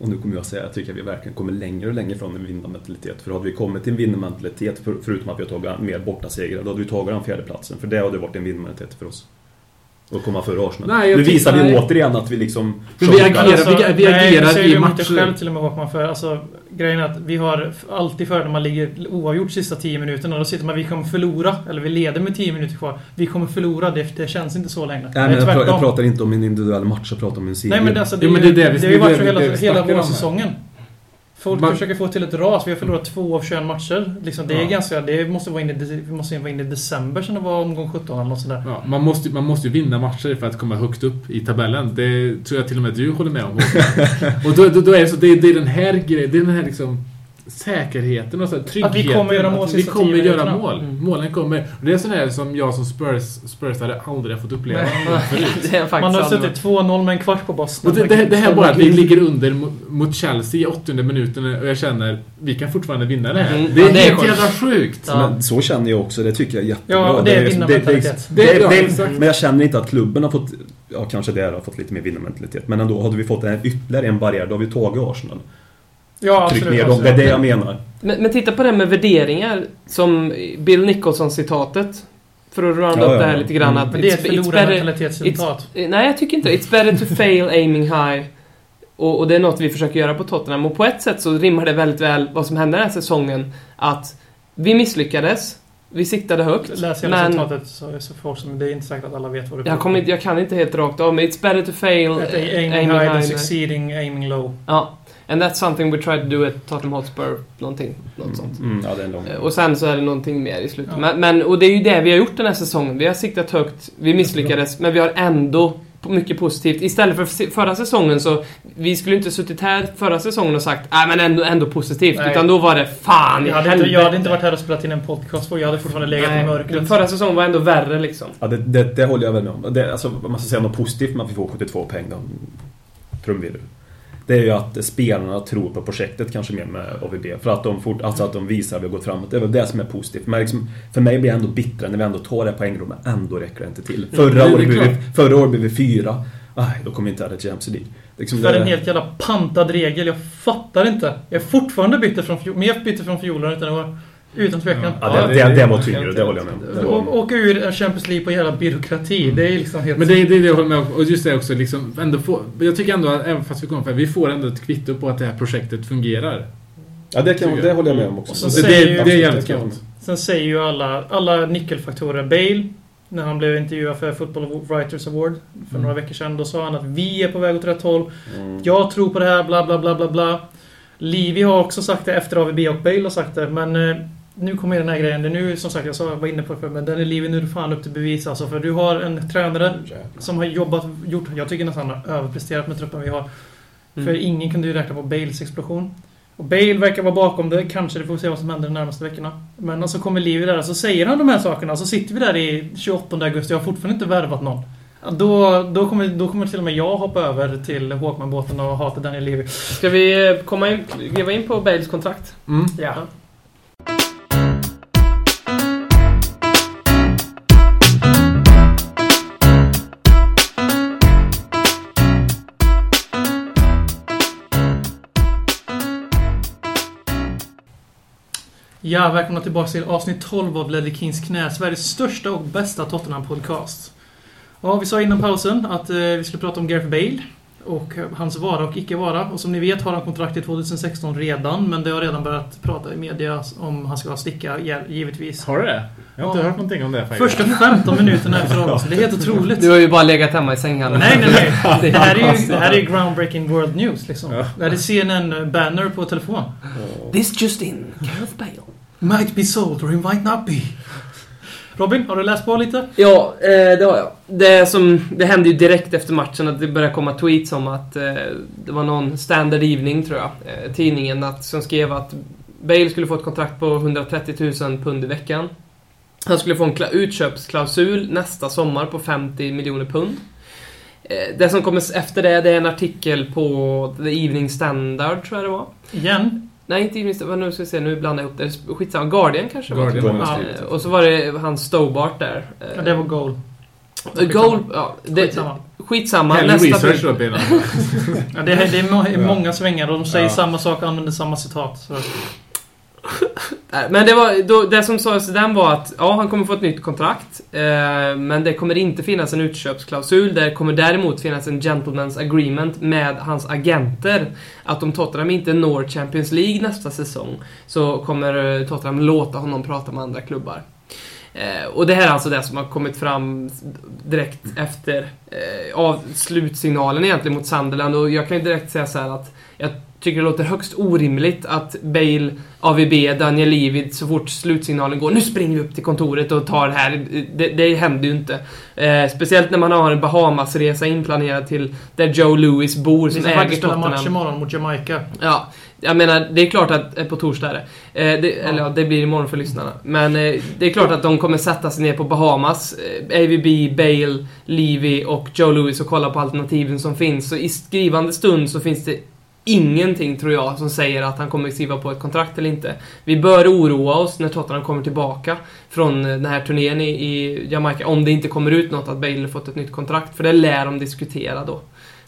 Och nu kommer jag säga, jag tycker att vi verkligen kommer längre och längre från en vinnarmentalitet. För hade vi kommit till en vinnarmentalitet, för, förutom att vi har tagit mer bortasegrar, då hade vi tagit den fjärdeplatsen. För det hade varit en vinnarmentalitet för oss. Och komma före Arsenal. Nej, nu visar vi nej. återigen att vi liksom... Men vi agerar- vi- vi nej, agerar det säger i matcher. själv till och med Håkman för. Alltså, grejen är att vi har alltid för när man ligger oavgjort sista 10 minuterna. Då sitter man vi kommer förlora. Eller vi leder med 10 minuter kvar. Vi kommer förlora. Det, det känns inte så längre. Nej, det men är jag, jag pratar inte om en individuell match, jag pratar om en serie. Nej men det, alltså, det, Jo, men är ju- det är det vi- det har ju det är varit så det- hela, det hela vårsäsongen. Folk Man- försöker få till ett ras. Vi har förlorat två av 21 matcher. Liksom, det är Ja. ganska... Det måste vara inne, vi måste vara inne i december som det var omgång 17 eller något sådär. Ja, man, måste, man måste ju vinna matcher för att komma högt upp i tabellen. Det tror jag till och med du håller med om. och då, då, då är det så, det, är- det är den här grejen, det är den här liksom säkerheten och så här, tryggheten. kommer göra mål att vi kommer göra mål. Mm. Målen kommer. Och det är sån här som jag som Spurs, Spurs hade aldrig fått uppleva Man har suttit 2-0 med en kvart på Och Boston. det, det, det här bara att vi ligger under mot, Chelsea i 80 minuten och jag känner vi kan fortfarande vinna det här. Mm, Det är ja, det är helt sjukt. jävla sjukt. Ja. Men så känner jag också, det tycker jag är jättebra. Ja, det är det, vinnarmentalitet. Men jag känner inte att klubben har fått, ja kanske det har fått lite mer vinnarmentalitet. Men ändå, hade vi fått en, ytterligare en barriär, då har vi tagit Arsenal. Ja, Tryck absolut. ner dem, det är det jag menar. Men, men titta på det med värderingar, som Bill Nicholson-citatet. För att runda Ja, upp ja, det här ja. lite grann. Mm. Att Men det är ett it's- it's better- förlorarmentalitetscitat. Eh, Nej, jag tycker inte It's better to fail aiming high. Och, och det är något vi försöker göra på Tottenham. Och på ett sätt så rimmar det väldigt väl vad som hände den här säsongen. Att vi misslyckades. Vi siktade högt. Läs hela men citatet så, så folk som... Det är inte säkert att alla vet vad det jag, kommer jag kan inte helt rakt av, men it's better to fail eh, aiming aiming high than high. succeeding aiming low. Ja. And that's something we tried to do at Tottenham Hotspur. Någonting. Något sånt. Mm, ja, det är en lång. Eh, Och sen så är det någonting mer i slutet. Ja. Men, men, och det är ju det vi har gjort den här säsongen. Vi har siktat högt, vi misslyckades, men vi har ändå mycket positivt. Istället för förra säsongen så, vi skulle inte suttit här förra säsongen och sagt nej men ändå, ändå positivt. Nej. Utan då var det fan i Jag hade, inte, jag hade inte varit här och spelat in en podcast för jag hade fortfarande legat i Nej, mörkret. Förra säsongen var ändå värre liksom. Ja, det, det, det håller jag väl med om. Det, alltså, man ska säga något positivt med att vi får 72 poäng, trumvirvel. Det är ju att spelarna tror på projektet kanske mer med AVB. För att de, fort, alltså att de visar att vi har gått framåt. Det är väl det som är positivt. Men liksom, för mig blir jag ändå bittra när vi ändå tar det poängrummet. Ändå räcker det inte till. Förra, året, blev vi, klart. förra året blev vi fyra. Aj, då kommer inte Alex Champions League. Liksom För det- en helt jävla pantad regel. Jag fattar inte. Jag är fortfarande bitter från fjol, mer bitter från fjolåret än det var. Utan tvekan. Ja, det, det, det var tyngre, det håller jag med om. Åka ur Champions League på jävla byråkrati. Det är liksom helt... Men det är det, jag håller med om. Och just det också, liksom, ändå få, jag tycker ändå att även fast vi kommer för vi får ändå ett kvitto på att det här projektet fungerar. Ja, det, kan, det håller jag med om också. Och så det, det, ju- det är jävligt gött. Sen säger ju alla, alla nyckelfaktorer. Bale, när han blev intervjuad för Football Writers Award för Mm. några veckor sedan, då sa han att vi är på väg åt rätt håll. Mm. Jag tror på det här, bla bla bla bla bla. Livi har också sagt det efter AVB och Bale har sagt det, men eh, nu kommer den här grejen. Nu, som sagt, jag sa, var inne på det men den är Livi nu är fan upp till bevis alltså. För du har en tränare som har jobbat, gjort, jag tycker nästan han har överpresterat med truppen vi har. Mm. För ingen kunde ju räkna på Bales explosion. Och Bale verkar vara bakom det. Kanske det får vi se vad som händer de närmaste veckorna. Men så kommer Livi där och så säger han de här sakerna. Så sitter vi där i 28 augusti. Jag har fortfarande inte värvat någon. Då, då, kommer, då kommer till och med jag hoppa över till Håkman-båten och hata Daniel Levy. Ska vi eh, komma in, gräva in på Bales kontrakt? Mm. Ja. Ja, välkomna tillbaka till avsnitt 12 av Ledley Kings knä. Sveriges största och bästa Tottenham-podcast. Ja, vi sa innan pausen att eh, vi skulle prata om Gareth Bale. Och eh, hans vara och icke vara. Och som ni vet har han kontrakt till 2016 redan. Men det har redan börjat prata i media om han ska sticka, givetvis. Har du det? Jag har inte Ja. hört någonting om det faktiskt. Första 15 minuterna efter avgången. Det är helt otroligt. Du har ju bara legat hemma i sängen. Nej, nej, nej. Det här är ju, det här är groundbreaking world news liksom. Ja. Det här är CNN-banner på telefon. This just in, Gareth Bale. Might be sold or it might not be. Robin, har du läst på lite? Ja, eh, det har jag. Det, som, det hände ju direkt efter matchen att det började komma tweets om att eh, det var någon standard evening, tror jag, eh, tidningen, att, som skrev att Bale skulle få ett kontrakt på 130 000 pund i veckan. Han skulle få en kla- utköpsklausul nästa sommar på 50 miljoner pund. Det som kommer efter det, det är en artikel på The Evening Standard, tror jag det var. Igen? Nej, inte Evening Standard, nu ska vi se, nu blandar jag ihop det. Skitsamma, Guardian kanske det var. Guardian har Ja, det. och så var det han Stobart där. Eh, Ja, det var goal. Goal, ja, det, Skitsamma. skitsamma. Hellre Nästa research bild. då, Pina. Ja, det, är, det är många svängar och de säger Ja. samma sak och använder samma citat. Så. Men det, var, då, det som sades i den var att ja, han kommer få ett nytt kontrakt. Eh, men det kommer inte finnas en utköpsklausul. Det kommer däremot finnas en gentleman's agreement med hans agenter. Att om Tottenham inte når Champions League nästa säsong så kommer eh, Tottenham låta honom prata med andra klubbar. Eh, och det här är alltså det som har kommit fram direkt efter eh, av slutsignalen egentligen mot Sunderland. Och jag kan ju direkt säga så här att jag tycker det låter högst orimligt att Bale, AVB, Daniel Livid så fort slutsignalen går Nu springer vi upp till kontoret och tar det här. Det, det händer ju inte. Eh, speciellt när man har en Bahamas-resa inplanerad till där Joe Louis bor Vi som ska äger faktiskt spela match Tottenham. imorgon mot Jamaica. Ja, jag menar, det är klart att, eh, på torsdag är det. Eh, det eller ja, det blir imorgon för lyssnarna. Men eh, det är klart att de kommer sätta sig ner på Bahamas, eh, AVB, Bale, Levy och Joe Louis och kolla på alternativen som finns. Så i skrivande stund så finns det ingenting, tror jag, som säger att han kommer skriva på ett kontrakt eller inte. Vi bör oroa oss när Tottenham kommer tillbaka från den här turnén i, i Jamaica, om det inte kommer ut något att Bale har fått ett nytt kontrakt. För det lär de diskutera då,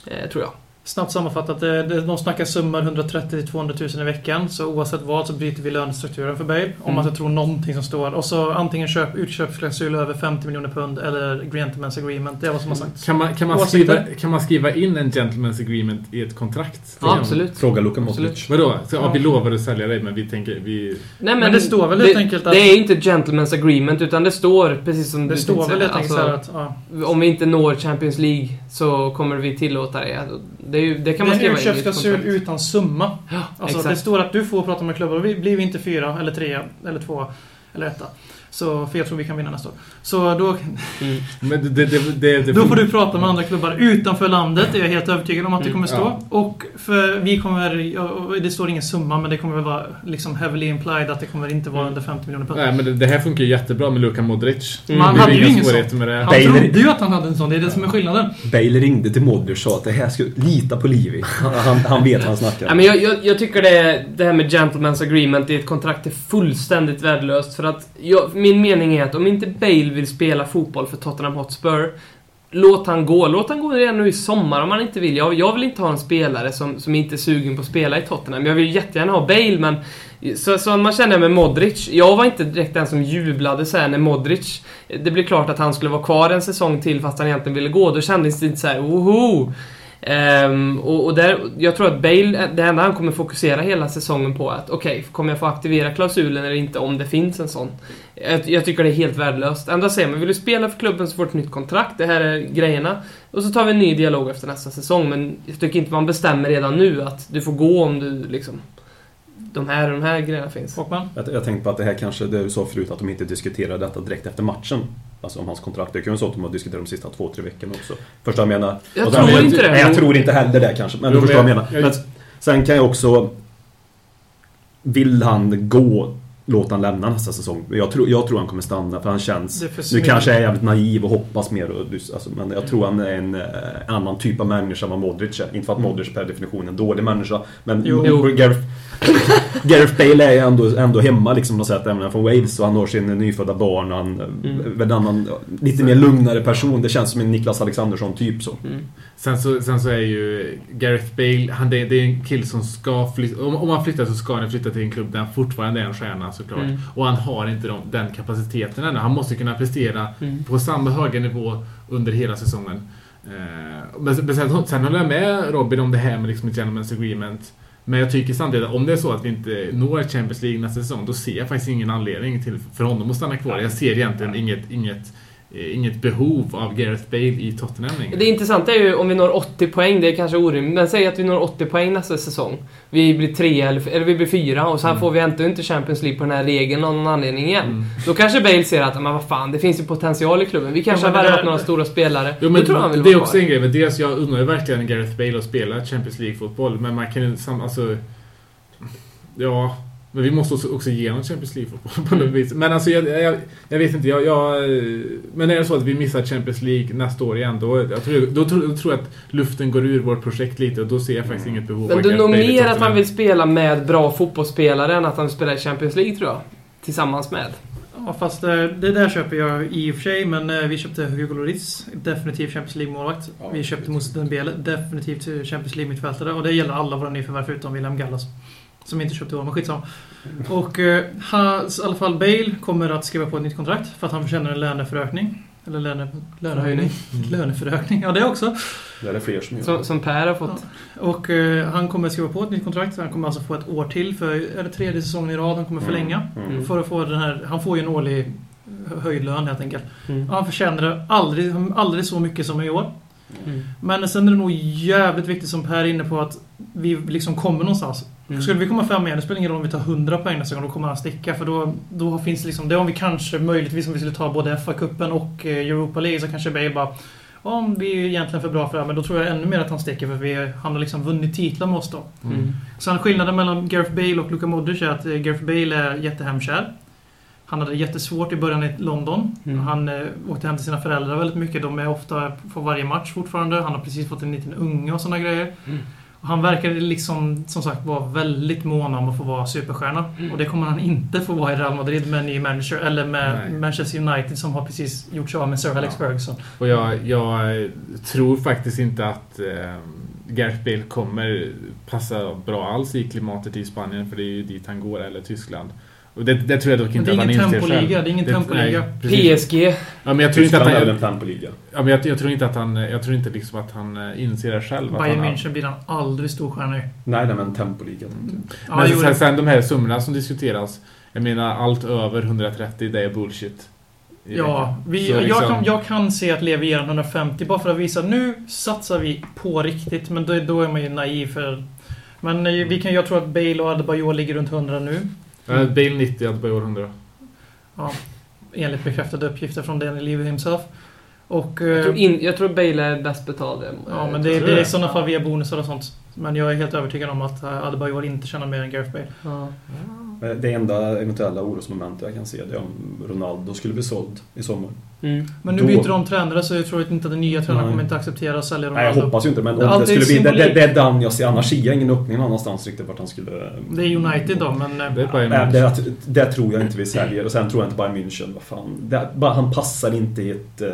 eh, tror jag. Snabbt sammanfattat, det, de snackar summor 130 200 000 i veckan. Så oavsett vad så bryter vi lönestrukturen för Bale. Om Mm. man inte tror någonting som står. Och så antingen köp, utköpsklausul över 50 miljoner pund eller gentleman's agreement. Det är vad som har sagts. Kan man, kan, man skriva, kan man skriva in en gentleman's agreement i ett kontrakt? Ja, absolut. Fråga Luka. Modric. Vadå? Så, ja, vi lovar att sälja dig men vi tänker... Vi... Nej, Men det står väl det, helt enkelt att- Det är inte gentleman's agreement, utan det står precis som Det du står väl helt enkelt alltså, att... Ja. Om vi inte når Champions League så kommer vi tillåta det. Det, ju, det kan man det skriva in i ett kontrakt. utan summa. Ja, Alltså, det exakt. står att du får prata med klubbar och vi blir vi inte fyra, eller tre, eller två, eller etta. Så, för jag tror vi kan vinna nästa år. Så då, Mm. Men det, det, det, då får du prata med andra klubbar utanför landet, det är jag helt övertygad om att det Mm, kommer stå. ja. Och för vi kommer, ja, det står ingen summa, men det kommer väl vara liksom heavily implied att det kommer inte vara Mm. under 50 miljoner pund. Nej men det, det här funkar ju jättebra med Luka Modric. Mm. Man hade ju ingen svårigheter sån. med det. Han Bale- trodde ju att han hade en sån, det är det som är skillnaden. Bale ringde till Modric och sa att det här ska lita på Livi. Han, han, vet vad han snackar. Ja, men jag, jag, jag tycker det, det här med gentleman's agreement i ett kontrakt är fullständigt värdelöst. För att jag, min mening är att om inte Bale vill spela fotboll för Tottenham Hotspur Låt han gå. Låt han gå redan nu i sommar om han inte vill. Jag, jag vill inte ha en spelare som, som inte är sugen på att spela i Tottenham. Jag vill jättegärna ha Bale, men... Så, så man känner med Modric. Jag var inte direkt den som jublade såhär när Modric... Det blev klart att han skulle vara kvar en säsong till fast han egentligen ville gå. Då kändes det inte så här, woho! Ehm, och, och där, jag tror att Bale, det enda han kommer fokusera hela säsongen på att okej, kommer jag få aktivera klausulen eller inte om det finns en sån? Jag, jag tycker det är helt värdelöst. Enda säger man, vill du spela för klubben så får du ett nytt kontrakt, det här är grejerna. Och så tar vi en ny dialog efter nästa säsong, men jag tycker inte man bestämmer redan nu att du får gå om du liksom... De här och de här grejerna finns. Håkman? Jag, jag tänkte på att det här kanske, det du sa förut, att de inte diskuterar detta direkt efter matchen. Alltså om hans kontrakt. Det kan ju vara så att de har diskuterat de sista två, tre veckorna också. Förstår jag menar? Jag tror inte det. Nej, jag tror inte heller det kanske. Men Jo, du förstår vad jag men menar. jag- Men sen kan jag också... Vill han gå, låt han lämna nästa säsong. Jag tror, jag tror han kommer stanna för han känns... Nu kanske jag är jävligt naiv och hoppas mer. Och, alltså, men jag tror han är en eh, annan typ av människa än vad Modric är. Inte för att Modric per definition är en dålig människa. Men Jo. Jo. Gareth, Gareth Bale är ju ändå, ändå hemma liksom, på sätt. Även om han är från Wales och han har sin nyfödda barn. och Han Mm. är en annan, lite mer lugnare person. Det känns som en Niklas Alexandersson typ så. Mm. Sen så, sen så är ju Gareth Bale, han, det, det är en kille som ska flytta. Om, om han flyttar så ska han flytta till en klubb där han fortfarande är en stjärna såklart. Mm. Och han har inte de, den kapaciteten ännu. Han måste kunna prestera Mm. på samma höga nivå under hela säsongen. Eh, men, men sen, sen håller jag med Robin om det här med liksom ett gentleman's agreement. Men jag tycker samtidigt att om det är så att vi inte når Champions League nästa säsong, då ser jag faktiskt ingen anledning till, för honom att stanna kvar. Jag ser egentligen inget, inget inget behov av Gareth Bale i Tottenham längre. Det intressanta är ju om vi når 80 poäng, det är kanske orimligt, men säg att vi når 80 poäng nästa säsong. Vi blir trea eller, eller vi blir fyra och sen får vi ändå inte Champions League på den här regeln av någon anledning igen. Mm. Då kanske Bale ser att, men vad fan, det finns ju potential i klubben. Vi kanske Ja, har värvat några stora spelare. Jo, men tror han vill det är också en grej, men dels jag undrar ju verkligen Gareth Bale att spela Champions League-fotboll, men man kan ju alltså... Ja, men vi måste också, också ge honom Champions League-fotboll på något vis. Men alltså, jag, jag, jag vet inte, jag, jag... Men är det så att vi missar Champions League nästa år igen, då, jag tror, då, tror, då tror jag att luften går ur vårt projekt lite och då ser jag faktiskt inget behov Men av du är nog mer att han vill spela med bra fotbollsspelare än att han vill spela i Champions League, tror jag. Tillsammans med. Ja, fast eh, det där köper jag i och för sig, men eh, vi köpte Hugo Lloris, definitivt Champions League-målvakt. Ja, vi köpte Moussa Dembele, definitivt Champions League-mittfältare. Och det gäller alla våra nyförvärv förutom William Gallas. Som inte köpte år, men skitsamma. Och eh, hans, i alla fall Bale kommer att skriva på ett nytt kontrakt för att han förtjänar en löneförökning. Eller löne, lönehöjning. Löneförökning, ja det också. Det är det fler som gör. Som, som Per har fått. Och eh, han kommer att skriva på ett nytt kontrakt. Han kommer alltså få ett år till för, är det tredje säsongen i rad han kommer förlänga. Mm. För att få den här, han får ju en årlig höjdlön helt enkelt. Mm. Han förtjänar det aldrig, aldrig så mycket som i år. Mm. Men sen är det nog jävligt viktigt som Per är inne på att vi liksom kommer någonstans. Mm. Skulle vi komma fem igen, det spelar ingen roll om vi tar 100 poäng nästa gång, då kommer han sticka. För då, då finns det liksom, det är om vi kanske möjligtvis om vi skulle ta både FA-cupen och eh, Europa League så kanske Bale bara om vi är egentligen för bra för det här, men då tror jag ännu mer att han sticker för vi, han har liksom vunnit titlar med oss då. Mm. Sen skillnaden mellan Gareth Bale och Luka Modric är att eh, Gareth Bale är jättehemkär. Han hade jättesvårt i början i London. Mm. Han eh, åkte hem till sina föräldrar väldigt mycket. De är ofta på varje match fortfarande. Han har precis fått en liten unge och sådana grejer. Mm. Han verkade liksom, som sagt, vara väldigt mån om att få vara superstjärna. Mm. Och det kommer han inte få vara i Real Madrid med en ny manager. Eller med Nej. Manchester United som har precis gjort sig av med Sir Alex Ja. Ferguson. Och jag, jag tror faktiskt inte att eh, Gareth Bale kommer passa bra alls i klimatet i Spanien, för det är ju dit han går, eller Tyskland. Och det, det tror jag dock inte det är att han ingen inser själv. Det är ingen tempoliga. nej, precis. PSG. Ja, men jag tror inte att Tyskland är han... en tempoliga. Ja, men jag, jag tror inte att han... Jag tror inte liksom att han eh, inser det själv. Bayern han, München blir han aldrig storstjärna i. Nej, nej men tempoliga. Ja, Men sen, sen de här summorna som diskuteras. Jag menar, allt över 130, det är bullshit. I Ja, det. vi, Så jag, liksom- kan, jag kan se att Levi ger en 150 bara för att visa nu satsar vi på riktigt. Men då, då är man ju naiv för... Men eh, vi kan, jag tror att Bale och Adebayor ligger runt 100 nu. Ja, Bale 90, Adebayor 100. Ja, enligt bekräftade uppgifter från Daniel Levy himself. Och... Jag eh, tror, in, jag tror Bale är bäst betald. Ja, men det, det är i sådana fall via bonusar och sånt. Men jag är helt övertygad om att eh, Adebayor inte tjänar mer än Gareth Bale. Ja. Men Det enda eventuella orosmomentet jag kan se det är om Ronaldo skulle bli såld i sommar. Mm. Men nu Då- byter de tränare så jag tror inte att den nya tränaren kommer inte acceptera att sälja Nej, jag Ronaldo. hoppas ju inte, men Det det skulle bli... Det, det, det är den jag ser. Annars ser jag ingen öppning någon annanstans riktigt vart han skulle... Det är United då, men... eh, Det är Nej, det, det tror jag inte vi säljer. Och sen tror jag inte Bayern München. Vad fan. Det, bara, han passar inte i ett eh,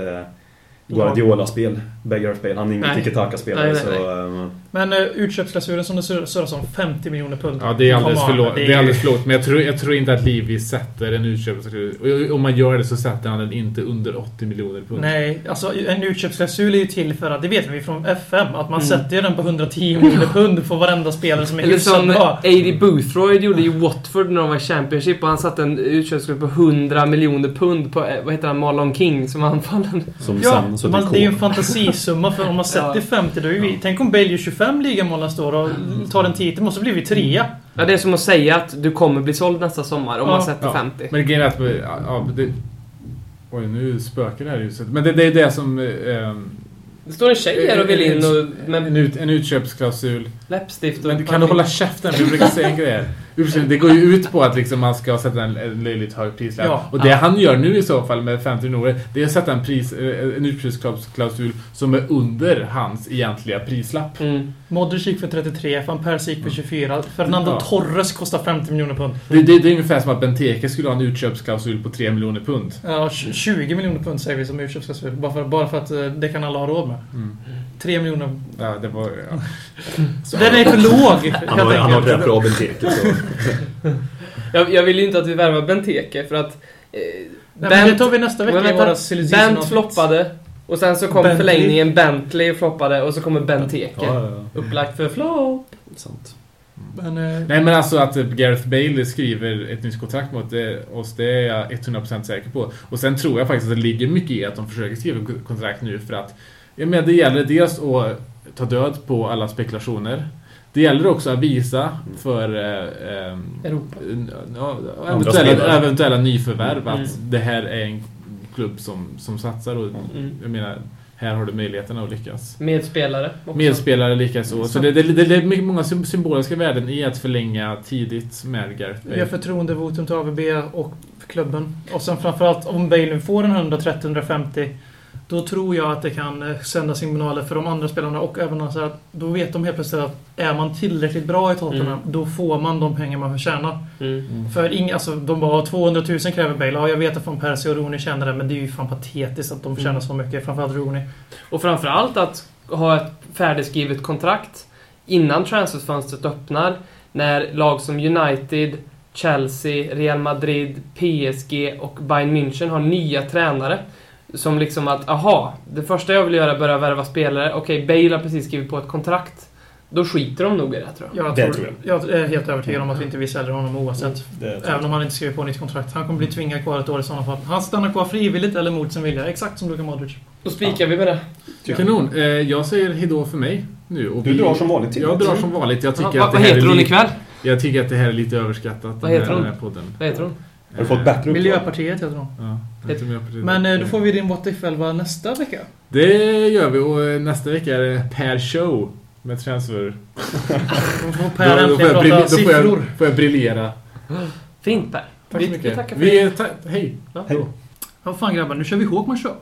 Guardiola-spel. Gareth Bale. Han är ingen tiki-taka-spelare. Så, eh, Men uh, utköpsklausulen som det sur- surras om, 50 miljoner pund. Ja, det är alldeles för lågt. det Det är- alldeles för lågt. Men jag tror, jag tror inte att Livi sätter en utköpsklausul. Om man gör det så sätter han den inte under 80 miljoner pund. Nej, alltså en utköpsklausul är ju till för att, det vet vi från FM, att man Mm. sätter den på 110 miljoner pund för varenda spelare som är Eller som bra. A.D. Boothroyd gjorde i Watford när de var i Championship och han satte en utköpsklausul på 100 miljoner pund på, eh, vad heter han, Marlon King som anfallen. som Ja, sen så man, det är ju en kol. Fantasisumma för om man sätter 50 då är vi, Tänk om Bale gör 25 ligamål nästa år och tar en titel, måste bli vi trea. Ja, det är som att säga att du kommer bli såld nästa sommar om Ja. man sätter Ja. 50. Men grejen är att... Ja, det, oj, nu spökar det här huset. Men det, det är det som... Eh, Det står en tjej här och vill in och, med en, ut, en utköpsklausul. läppstift och... Men kan du hålla käften? Vi brukar säga en grej här. Det går ju ut på att liksom man ska sätta en, en löjligt hög prislapp. Ja. och det han gör nu i så fall med 50 miljoner, det är att sätta en, pris, eh, en utköpsklausul som är under hans egentliga prislapp. Mm. Modric gick för 33, van Persie gick för 24. Fernando Ja. Torres kostar 50 miljoner pund. Det, det, det är ungefär som att Benteke skulle ha en utköpsklausul på 3 miljoner pund. Ja, tj- 20 miljoner pund säger vi som utköpsklausul. Bara för, bara för att eh, det kan alla ha råd med. Mm. 3 miljoner. Ja, det var... Ja. Så den är för låg, Han har, han har rätt bra Benteke. Så. Jag, jag vill ju inte att vi värvar Benteke för att... Eh, Nej, men det tar vi nästa vecka vänta, Bent floppade. Och sen så kom Bentley. förlängningen Bentley floppade och så kommer Benteke. Ja, ja, ja. Upplagt för flop. Sant. Men, eh, Nej men alltså att Gareth Bale skriver ett nytt kontrakt mot eh, oss, det är jag 100% säker på. Och sen tror jag faktiskt att det ligger mycket i att de försöker skriva kontrakt nu för att jag menar, det gäller dels att ta död på alla spekulationer. Det gäller också att visa för eh, Andra eventuella, eventuella nyförvärv Mm. att det här är en klubb som, som satsar och Mm. jag menar, här har du möjligheten att lyckas. Medspelare också. Medspelare likaså. Så det, det, det, det är mycket- många sym- symboliska värden i att förlänga tidigt med Gareth vi har Bale. förtroendevotum till AVB och klubben. Och sen framförallt om Bale nu får en 130-150 då tror jag att det kan eh, sända signaler för de andra spelarna och även alltså att då vet de helt plötsligt att är man tillräckligt bra i Tottenham Mm. då får man de pengar man förtjänar. Mm. För ing, alltså, de bara 200 000 kräver Bale. Ja, jag vet att från Percy och Rooney känner det, men det är ju fan patetiskt att de förtjänar Mm. så mycket. Framförallt Rooney. Och framförallt att ha ett färdigskrivet kontrakt innan transferfönstret öppnar. När lag som United, Chelsea, Real Madrid, PSG och Bayern München har nya tränare. Som liksom att, aha, det första jag vill göra är börja värva spelare. Okej, Bale har precis skrivit på ett kontrakt. Då skiter de nog i det tror jag. Jag, Det tror, tror jag är helt övertygad om att vi inte vill sälja honom oavsett. Det, Även om han inte skriver på nytt kontrakt. Han kommer bli tvingad kvar ett år i sådana fall. Han stannar kvar frivilligt eller mot sin vilja. Exakt som Luka Modric. Då spikar vi med det. Kanon. Eh, jag säger hejdå för mig nu. Och Du drar som vanligt till. Jag drar som vanligt. Jag tycker Va, att det vad här heter är hon ikväll? Jag tycker att det här är lite överskattat. Vad heter hon? Den här podden. Vad heter hon? Har du fått bättre? Miljöpartiet heter de. Ja, jag. Men eh, då får vi din What If 11 nästa vecka. Det gör vi och eh, nästa vecka är det Per Show med transfer. Då får Då- Per äntligen brill- prata då får jag, siffror. får jag briljera. Fint Per. Tack Vi- så vi mycket. tackar för Vi, ta, hej. Hej. Ja, fan grabbar, nu kör vi Håkman Show.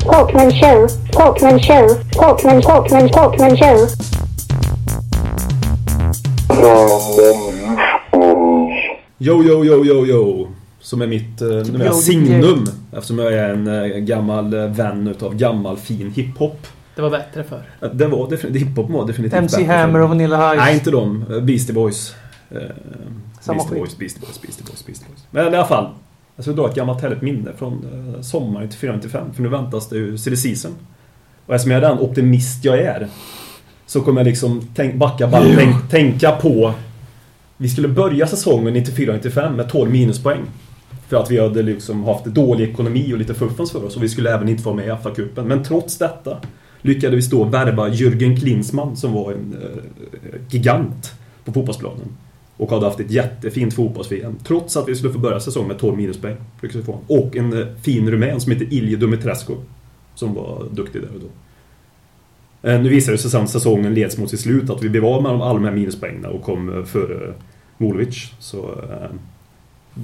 Talkman show, Talkman show, Talkman, Talkman, Talkman show. Yo, yo, yo, yo, yo. Som är mitt eh, numera yo, signum. Eftersom jag är en eh, gammal eh, vän utav gammal fin hiphop. Det var bättre för. Eh, Det var definitivt, hiphop var definitivt MC bättre Hammer förr. och Vanilla Ice. Nej, inte de. Beastie Boys. Samma Beastie. Boys, Beastie Boys, Beastie Boys, Beastie Boys. Men i alla fall. Jag ska dra ett gammalt härligt minne från sommaren 94-95. För nu väntas det ju silly season. Och eftersom jag är den optimist jag är. Så kommer jag liksom tänk, backa bara tänk, tänka på. Vi skulle börja säsongen 94-95 med 12 minuspoäng. För att vi hade liksom haft dålig ekonomi och lite fuffens för oss. Och vi skulle även inte vara med i FA-cupen. Men trots detta lyckades vi då värva Jürgen Klinsmann som var en eh, gigant på fotbollsplanen. Och hade haft ett jättefint fotbolls-VM. Trots att vi skulle få börja säsongen med 12 minuspoäng. lyckades vi få honom. Och en eh, fin rumän som heter Ilje Dumitrescu. Som var duktig där och då. Eh, Nu visade det sig sen att säsongen leds mot sitt slut att vi blev av med de alla de här minuspoängen och kom eh, före eh, Molovic. Så eh,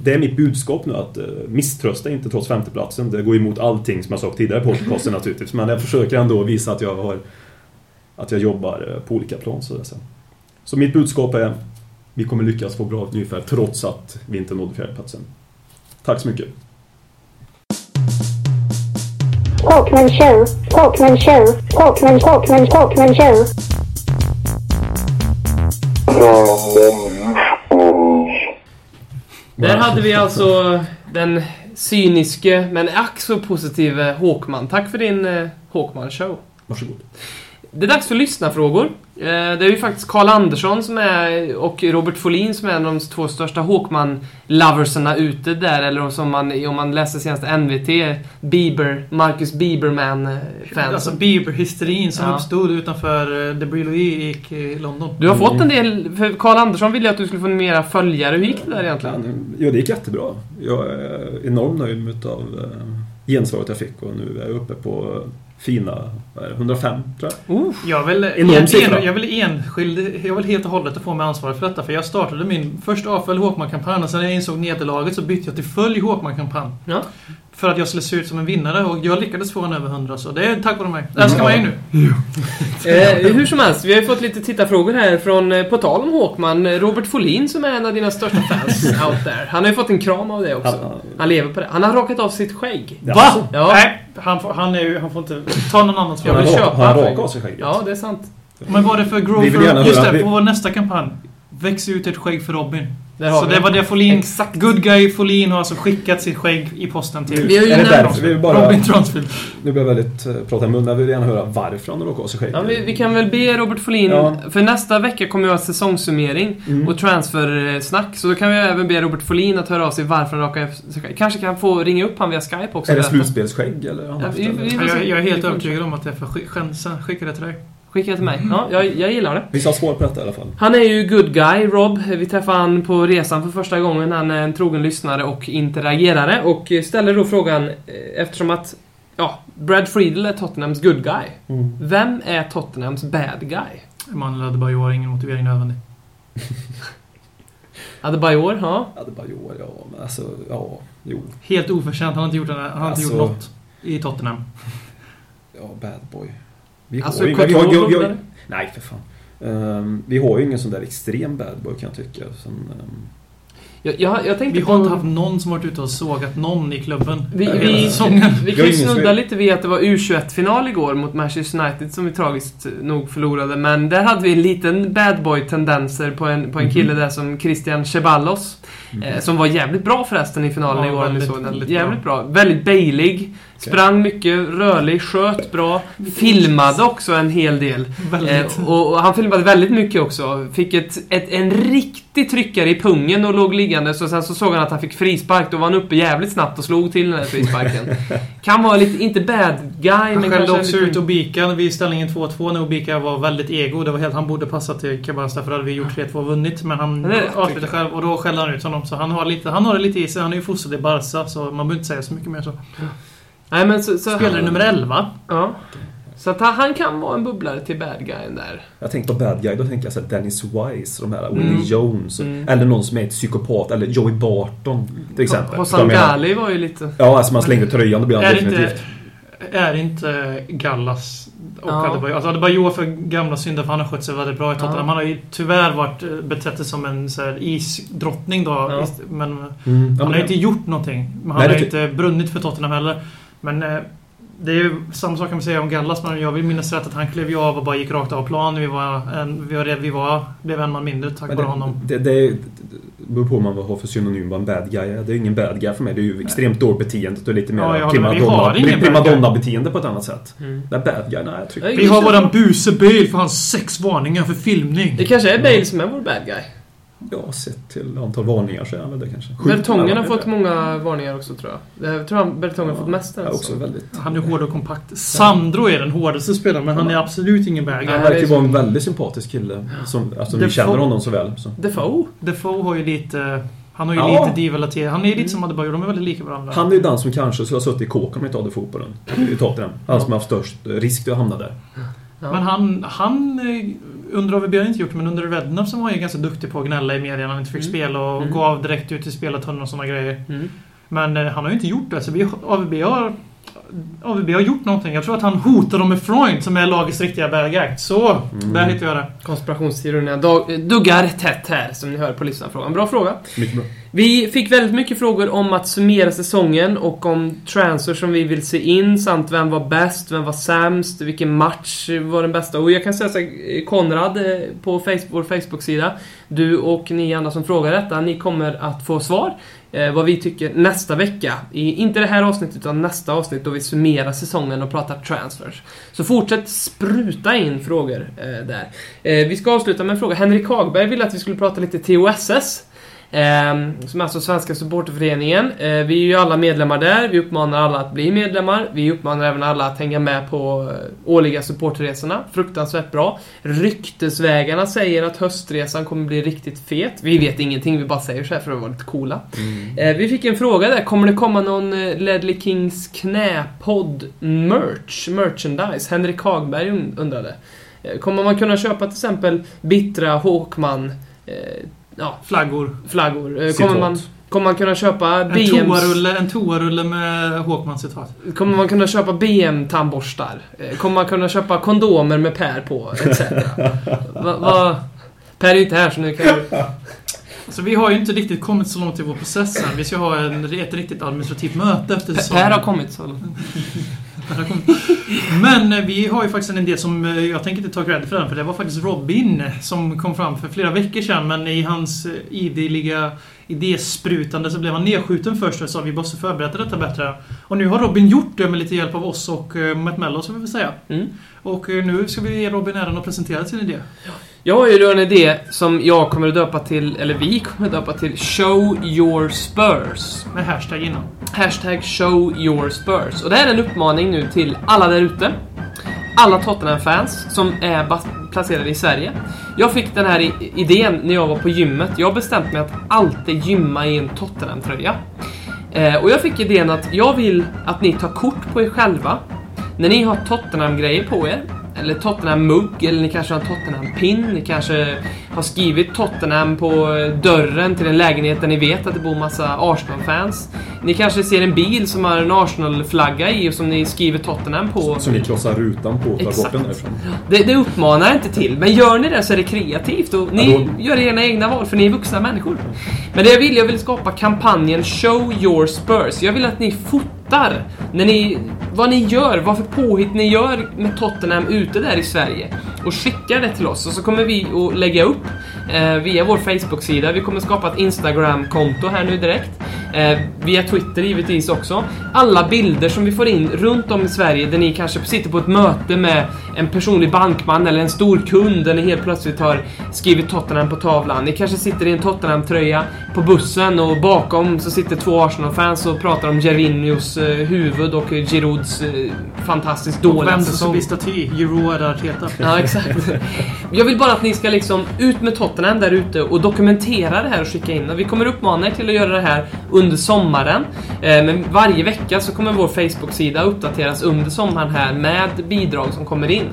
det är mitt budskap nu att eh, misströsta inte trots femteplatsen. Det går emot allting som jag sagt tidigare på podcasten naturligtvis. Men jag försöker ändå visa att jag har att jag jobbar eh, på olika plan. Så, att säga. så mitt budskap är vi kommer lyckas få bra nyfärg trots att vi inte nådde fjärdeplatsen. Tack så mycket. Talkman show, Talkman show, Talkman, Talkman, Talkman show. Där hade vi alltså den cyniske men ack så positive Håkman. Tack för din eh, Håkman-show. Varsågod. Det är dags för lyssnarfrågor. Eh, Det är ju faktiskt Karl Andersson som är, och Robert Folin som är en av de två största Håkman-loversarna ute där. Eller som man, om man läser senaste NVT, Bieber, Marcus Bieberman-fans. Alltså Bieber-hysterin som Ja. uppstod utanför eh, The Louis gick i London. du har fått en del, för Karl Andersson ville att du skulle få mera följare. Hur gick det där egentligen? Ja, det gick jättebra. Jag är enormt nöjd med av eh, gensvaret jag fick och nu är jag uppe på fina vad är det, 105 tror jag. Uh, Jag vill, en, en, jag vill enskild, jag vill helt och hållet få med ansvaret för detta. För jag startade min först avfölj Håkman-kampanj och sen när jag insåg nederlaget så bytte jag till följ Håkman-kampanj. ja. För att jag skulle se ut som en vinnare och jag lyckades få en över 100 så det är tack vare mig. Älskar mig nu. Eh, hur som helst, vi har ju fått lite tittarfrågor här från, eh, på tal om Håkman, eh, Robert Folin som är en av dina största fans out there. Han har ju fått en kram av det också. Han- lever på det. Han har rakat av sitt skägg. Ja. Ja. Nej, han får, han, är, ju- han får inte ta någon annans Jag vill Han köpa rakar av sig skägget. Ja, det är sant. Men vad är det för grow Vi vill gärna for... Just det, på vår nästa kampanj. Väx ut ett skägg för Robin. Där har Så vi det var det Folin... Exakt. Good guy Folin har alltså skickat sitt skägg i posten till Vi har ju Är det nämnt- vi bara... Robin Transfield. Nu blir jag väldigt eh, prata i mun. Jag vill gärna höra varför han råkade av sig skägg. Ja, vi, vi kan väl be Robert Folin, Ja. för nästa vecka kommer vi ha säsongssummering Mm. och transfersnack. Så då kan vi även be Robert Folin att höra av sig varför han rakar sig skägg. Kanske kan få ringa upp han via Skype också. Är det slutspelsskägg eller? Ja, vi- det? vi- Ja, Jag, jag är Vi helt övertygad om att jag får sk- chansa. Skicka det till dig. Skicka det till mig. Ja, jag, jag gillar det. Vi ska ha svar på detta i alla fall. Han är ju good guy, Rob. Vi träffade han på resan för första gången. Han är en trogen lyssnare och interagerare. Och ställer då frågan, eh, eftersom att ja, Brad Friedel är Tottenhams good guy. Mm. Vem är Tottenhams bad guy? Emanuel Adebayor, ingen motivering nödvändig. Adebayor, ja. Joel, ja. Men alltså, ja. Jo. Helt oförtjänt. Han har inte gjort, han har inte Alltså- gjort något i Tottenham. Ja, bad boy. Vi har Alltså, vi vi har- vi har- eller? Nej, för fan. Ehm, vi har ju ingen sån där extrem bad boy kan jag tycka. Som, ehm, Jag, jag, jag tänkte Vi har inte haft någon som varit ute och sågat någon i klubben. Vi, vi, vi Jag kan ju snudda som- lite vid att det var U21-final igår mot Manchester United som vi tragiskt nog förlorade. Men där hade vi en liten bad boy-tendenser på en, på en Mhm. kille där som Christian Ceballos. Eh, som var jävligt bra förresten i finalen Ja, igår. väldigt, såg den. väldigt jävligt bra. Väldigt bailig. Sprang mycket, rörlig, sköt bra. Filmade också en hel del. Eh, och, och han filmade väldigt mycket också. Fick ett, ett, en riktig tryckare i pungen och låg liggande. Så sen så såg han att han fick frispark. Då var han uppe jävligt snabbt och slog till den här frisparken. kan vara lite, inte bad guy, Han men kanske också lite... ut Obika vid ställningen 2-2 när Obika var väldigt ego. Det var helt, han borde passa till Cabas därför hade vi gjort 3-2 och vunnit. Men han avslutade själv och då skällde han ut honom. Så han har, lite, han har det lite i sig. Han är ju fostrad i Barca så man behöver inte säga så mycket mer så. Nej, men så, så Spelare nummer 11. Ja. Så att han, han kan vara en bubblare till bad guyen där. jag tänkte på bad guy, då tänker jag så här Dennis Wise, de här, Mm. Jones. Mm. Eller någon som är ett psykopat, eller Joey Barton till exempel. Menar- Ghali var ju lite... Ja, alltså man slängde tröjan, då blir han Är inte, definitivt. är inte Gallas och Ja. Adebayor... Alltså Adebayor för gamla synder för han har skött sig väldigt bra i Tottenham. Ja. Han har ju tyvärr varit, eh, betett sig som en så här, isdrottning då. Ja. Men Mm. Ja, han men- har inte gjort någonting. Men han Nej, har inte brunnit för Tottenham heller. Men eh, det är ju samma sak kan man säga om Gallas. Men jag vill minnas rätt att han klev ju av och bara gick rakt av plan. Vi var, en, vi var, vi var blev en man mindre tack Men vare det, honom. det, det, det beror på vad man har för synonym vad en bad guy är. Det är ju ingen bad guy för mig. Det är ju extremt dåligt beteendet och lite mer Ja, ingen primadonna, primadonna-beteende på ett annat sätt. Mm. Det är bad guy, nej jag tycker... Vi har våran Buse Bale för hans sex varningar för filmning. Det kanske är Bale som är vår bad guy. Ja, sett till antal varningar så är han väl det kanske. Bertongen har fått många varningar också tror jag. Jag tror han Bertongen har fått mest än också så. väldigt... Han är hård och kompakt. Sandro är den hårdaste spelaren, men han är absolut ingen guy. Han verkar vara en väldigt sympatisk kille. Som, alltså, vi känner honom så väl. Så. Defoe. Defoe har ju lite... Han har ju Ja. lite divalater. Han är ju lite som Adebayor. De är väldigt lika varandra. Han är ju den som kanske skulle ha suttit i kåken om vi inte hade fotbollen. I Tottenham. Han som har haft störst risk att hamna där. Ja. Men han, han eh, under AVB har inte gjort men under Rednap så var han ju ganska duktig på att gnälla i media när han inte fick Mm. spela och Mm. gav direkt ut i spelartunnor och sådana grejer. Mm. Men eh, han har ju inte gjort det. Så vi, AVB har... AVB har gjort någonting. Jag tror att han hotar dem med Freund som är lagets riktiga guy. Så, Mm. där hittar jag det. Konspirationsteorierna duggar tätt här, som ni hör på lyssnarfrågan. Bra fråga. Mycket bra. Vi fick väldigt mycket frågor om att summera säsongen och om transfer som vi vill se in samt vem var bäst, vem var sämst, vilken match var den bästa. Och jag kan säga så här, Konrad eh, på Facebook, vår Facebook-sida, du och ni andra som frågar detta, ni kommer att få svar eh, vad vi tycker nästa vecka. I, inte det här avsnittet, utan nästa avsnitt då vi summerar säsongen och pratar transfers. Så fortsätt spruta in frågor eh, där. Eh, vi ska avsluta med en fråga. Henrik Hagberg ville att vi skulle prata lite TOSS. Eh, som är alltså Svenska Supporterföreningen. Eh, vi är ju alla medlemmar där. Vi uppmanar alla att bli medlemmar. Vi uppmanar även alla att hänga med på eh, årliga supporterresorna. Fruktansvärt bra. Ryktesvägarna säger att höstresan kommer bli riktigt fet. Vi vet ingenting, vi bara säger så här för att vara lite coola. Eh, vi fick en fråga där. Kommer det komma någon eh, Ledley Kings knäpodd merch? Merchandise? Henrik Hagberg und- undrade. Eh, kommer man kunna köpa till exempel Bittra, Håkman, ja, Flaggor. flaggor? Eh, kommer, man, kommer man kunna köpa En BMs, toarulle, en toarulle med Håkmans citat. Kommer man kunna köpa BM-tandborstar? Eh, kommer man kunna köpa kondomer med Per på, etc? va, va, Per är ju inte här så nu kan du... Alltså, vi har ju inte riktigt kommit så långt i vår process än. Vi ska ha en, ett riktigt administrativt möte efter Per, säsongen. per har kommit så. Men eh, vi har ju faktiskt en idé som, eh, jag tänker inte ta cred för den, för det var faktiskt Robin som kom fram för flera veckor sedan, men i hans eh, ideliga idésprutande så blev han nedskjuten först och sa vi måste förbereda detta bättre. Och nu har Robin gjort det med lite hjälp av oss och uh, Matt Mello, så vi väl säga. Mm. Och eh, nu ska vi ge Robin äran att presentera sin idé. Jag har ju då en idé som jag kommer att döpa till, eller vi kommer att döpa till Show Your Spurs. Med hashtag innan. Hashtag Show Your Spurs. Och det här är en uppmaning nu till alla där ute. Alla Tottenham-fans som är placerade i Sverige. Jag fick den här idén när jag var på gymmet. Jag har bestämt mig att alltid gymma i en Tottenham-tröja. Eh, och jag fick idén att jag vill att ni tar kort på er själva. När ni har Tottenham-grejer på er, eller Tottenham-mugg, eller ni kanske har en Tottenham-pin, ni kanske har skrivit Tottenham på dörren till en lägenhet där ni vet att det bor massa Arsenal-fans. Ni kanske ser en bil som har en Arsenal-flagga i och som ni skriver Tottenham på. Så ni krossar rutan på och tar bort Exakt. den därifrån. Det, det uppmanar jag inte till, men gör ni det så är det kreativt och ni Ja, då- gör era egna val för ni är vuxna människor. Men det jag vill, jag vill skapa kampanjen Show Your Spurs. Jag vill att ni fotar när ni, vad ni gör, vad för påhitt ni gör med Tottenham ute där i Sverige och skickar det till oss och så kommer vi att lägga upp eh, via vår Facebook-sida. Vi kommer skapa ett Instagram-konto här nu direkt. Eh, via Twitter givetvis också. Alla bilder som vi får in runt om i Sverige där ni kanske sitter på ett möte med en personlig bankman eller en stor kund där ni helt plötsligt har skrivit Tottenham på tavlan. Ni kanske sitter i en Tottenham-tröja på bussen och bakom så sitter två Arsenal-fans och pratar om Gervinhos eh, huvud och Girouds eh, fantastiskt Och dåliga vem som säsong. blir staty. Är där Arteta. Ja, exakt. Jag vill bara att ni ska liksom ut med Tottenham där ute och dokumentera det här och skicka in. Och vi kommer uppmana er till att göra det här under sommaren. Eh, men varje vecka så kommer vår Facebook-sida uppdateras under sommaren här med bidrag som kommer in.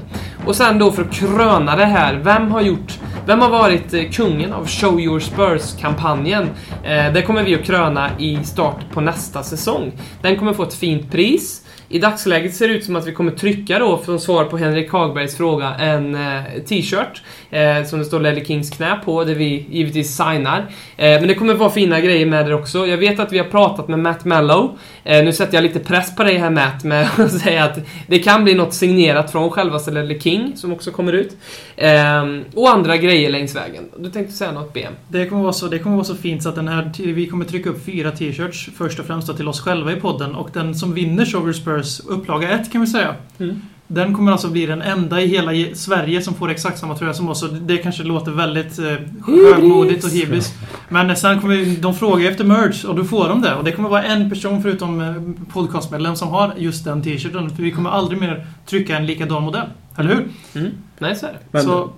Och sen då för att kröna det här, vem har gjort vem har varit eh, kungen av Show Your Spurs-kampanjen? Eh, det kommer vi att kröna i start på nästa säsong. Den kommer få ett fint pris. I dagsläget ser det ut som att vi kommer trycka då, som svar på Henrik Hagbergs fråga, en eh, t-shirt eh, som det står Lelle Kings knä på, där vi givetvis signar. Eh, men det kommer vara fina grejer med det också. Jag vet att vi har pratat med Matt Mellow. Eh, nu sätter jag lite press på dig här Matt med att säga att det kan bli något signerat från självaste Lelle King som också kommer ut. Eh, och andra grejer längs vägen. Du tänkte säga något BM? Det kommer, vara så, det kommer vara så fint så att den här, vi kommer trycka upp fyra t-shirts först och främst till oss själva i podden och den som vinner Sugar Spurs upplaga 1 kan vi säga. Mm. Den kommer alltså bli den enda i hela ge- Sverige som får exakt samma tröja som oss. Så det kanske låter väldigt eh, högmodigt och hybris. Men sen kommer de fråga efter merch och då får de det. Och det kommer vara en person förutom eh, podcastmedlem som har just den t-shirten. För vi kommer aldrig mer trycka en likadan modell. Eller hur? Mm. Nej, så är det. Men så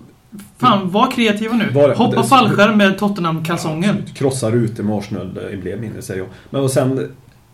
fan, var kreativa nu. Var Hoppa fallskärm med Tottenham-kalsonger. krossa rutor med Arsenal-emblem inne, säger jag. Men och sen,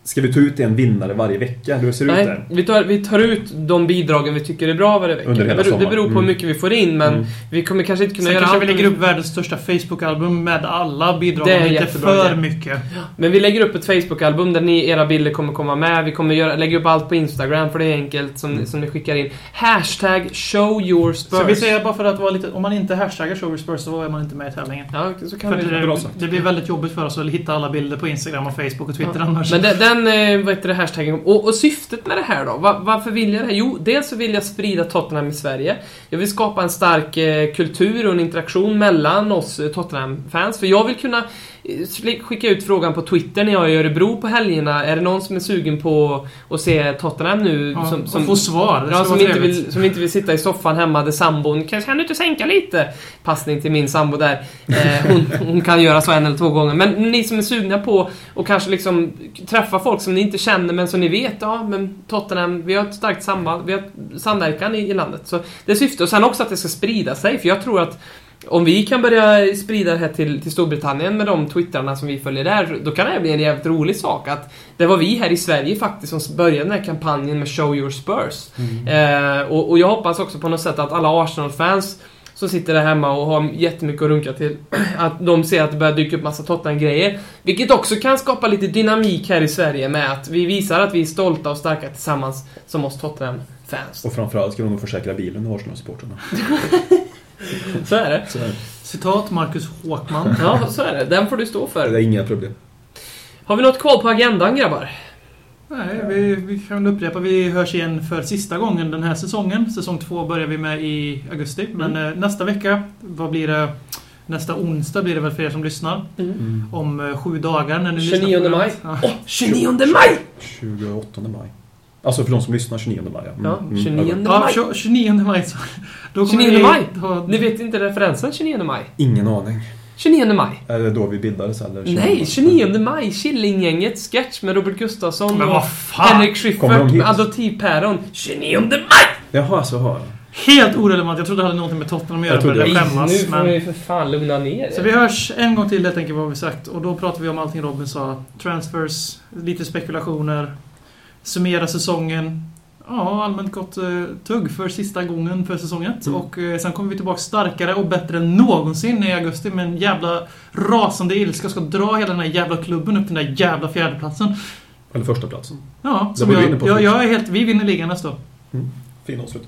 ska vi ta ut en vinnare varje vecka? Hur ser det ut Nej, där? vi tar, vi tar ut de bidragen vi tycker är bra varje vecka. Under Det hela beror, det sommaren. beror på hur Mm. mycket vi får in, men Mm. vi kommer kanske inte kunna Sen göra kanske allt. vi lägger upp världens största Facebook-album med alla bidrag. Det är Det inte för mycket. Men vi lägger upp ett Facebook-album där ni, era bilder kommer komma med. Vi kommer göra, lägga upp allt på Instagram för det är enkelt som, som ni skickar in. Hashtag show your Spurs. Så vi säger bara för att vara lite... Om man inte hashtaggar Sugar Spurs så är man inte med i tävlingen. Ja, så kan För vi... det, sagt. det blir väldigt jobbigt för oss att hitta alla bilder på Instagram och Facebook och Twitter Ja. annars. Men den, den eh, vad heter det, hashtaggen. Och, och syftet med det här då? Var, varför vill jag det här? Jo, dels så vill jag sprida Tottenham i Sverige. Jag vill skapa en stark eh, kultur och en interaktion mellan oss eh, Tottenham-fans. För jag vill kunna skicka ut frågan på Twitter när jag är i Örebro på helgerna. Är det någon som är sugen på att se Tottenham nu? ja, som, som, och få svar. Ja, som inte, vill, som inte vill sitta i soffan hemma där sambon kanske kan du inte sänka lite? Passning till min sambo där. Eh, hon, hon kan göra så en eller två gånger. Men ni som är sugna på och kanske liksom träffa folk som ni inte känner men som ni vet, ja men Tottenham, vi har ett starkt samband, vi har samverkan i, i landet. Så det är syftet. Och sen också att det ska sprida sig, för jag tror att om vi kan börja sprida det här till, till Storbritannien med de twittrarna som vi följer där, då kan det här bli en jävligt rolig sak. Att det var vi här i Sverige faktiskt som började den här kampanjen med Show Your Spurs. Eh, och, och jag hoppas också på något sätt att alla Arsenal-fans som sitter där hemma och har jättemycket att runka till, att de ser att det börjar dyka upp massa Tottenham-grejer. Vilket också kan skapa lite dynamik här i Sverige med att vi visar att vi är stolta och starka tillsammans som oss Tottenham-fans. Och framförallt ska de försäkra bilen Arsenal-supportrarna. Så är det. Så är det. Citat Marcus Håkman. Ja, så är det. Den får du stå Det för. är inga problem. Har vi något kvar på agendan, grabbar? Nej, vi, vi kan upprepa. Vi hörs igen för sista gången den här säsongen. Säsong två börjar vi med i augusti. Men Mm. nästa vecka, vad blir det? Nästa onsdag blir det väl för er som lyssnar. Mm. Om eh, sju dagar när ni 29 lyssnar maj. Ja. 29 maj! 28 maj. Alltså för de som lyssnar 29 maj. ja. Mm, Ja, mm, 29 över. Ja, maj. tjo- 29 maj. Så, då kommer 29 vi- maj? Ni vet inte referensen 29 maj? Ingen aning. 29 maj? Är det då vi bildades eller? Nej, 29 maj. Killinggänget sketch med Robert Gustafsson Men och vad fan! Henrik Schyffert med adoptivpäron. 29 maj! Jaha, så har Helt orelevant. Jag trodde det hade någonting med Tottenham att göra. Jag trodde det. Nej, nu skämmas. får Men... ni för fan lugna ner Så er. vi hörs en gång till helt enkelt vad vi sagt. Och då pratar vi om allting Robin sa. Transfers, lite spekulationer, summera säsongen. Ja, allmänt gott eh, tugg för sista gången för säsong ett. Mm. Och eh, sen kommer vi tillbaka starkare och bättre än någonsin i augusti med en jävla rasande ilska. Ska dra hela den här jävla klubben upp till den där jävla fjärdeplatsen. Eller första platsen. Ja, som jag, jag, jag är helt... Vi vinner ligan nästa år. Fin avslut.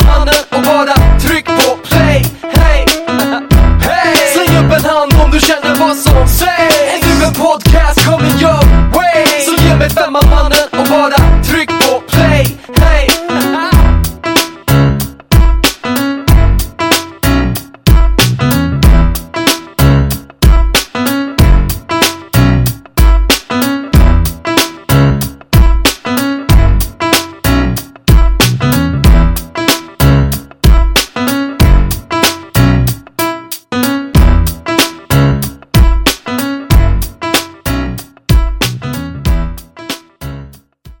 känner vad som sägs Är nu en podcast coming your way? Så ge mig femman mannen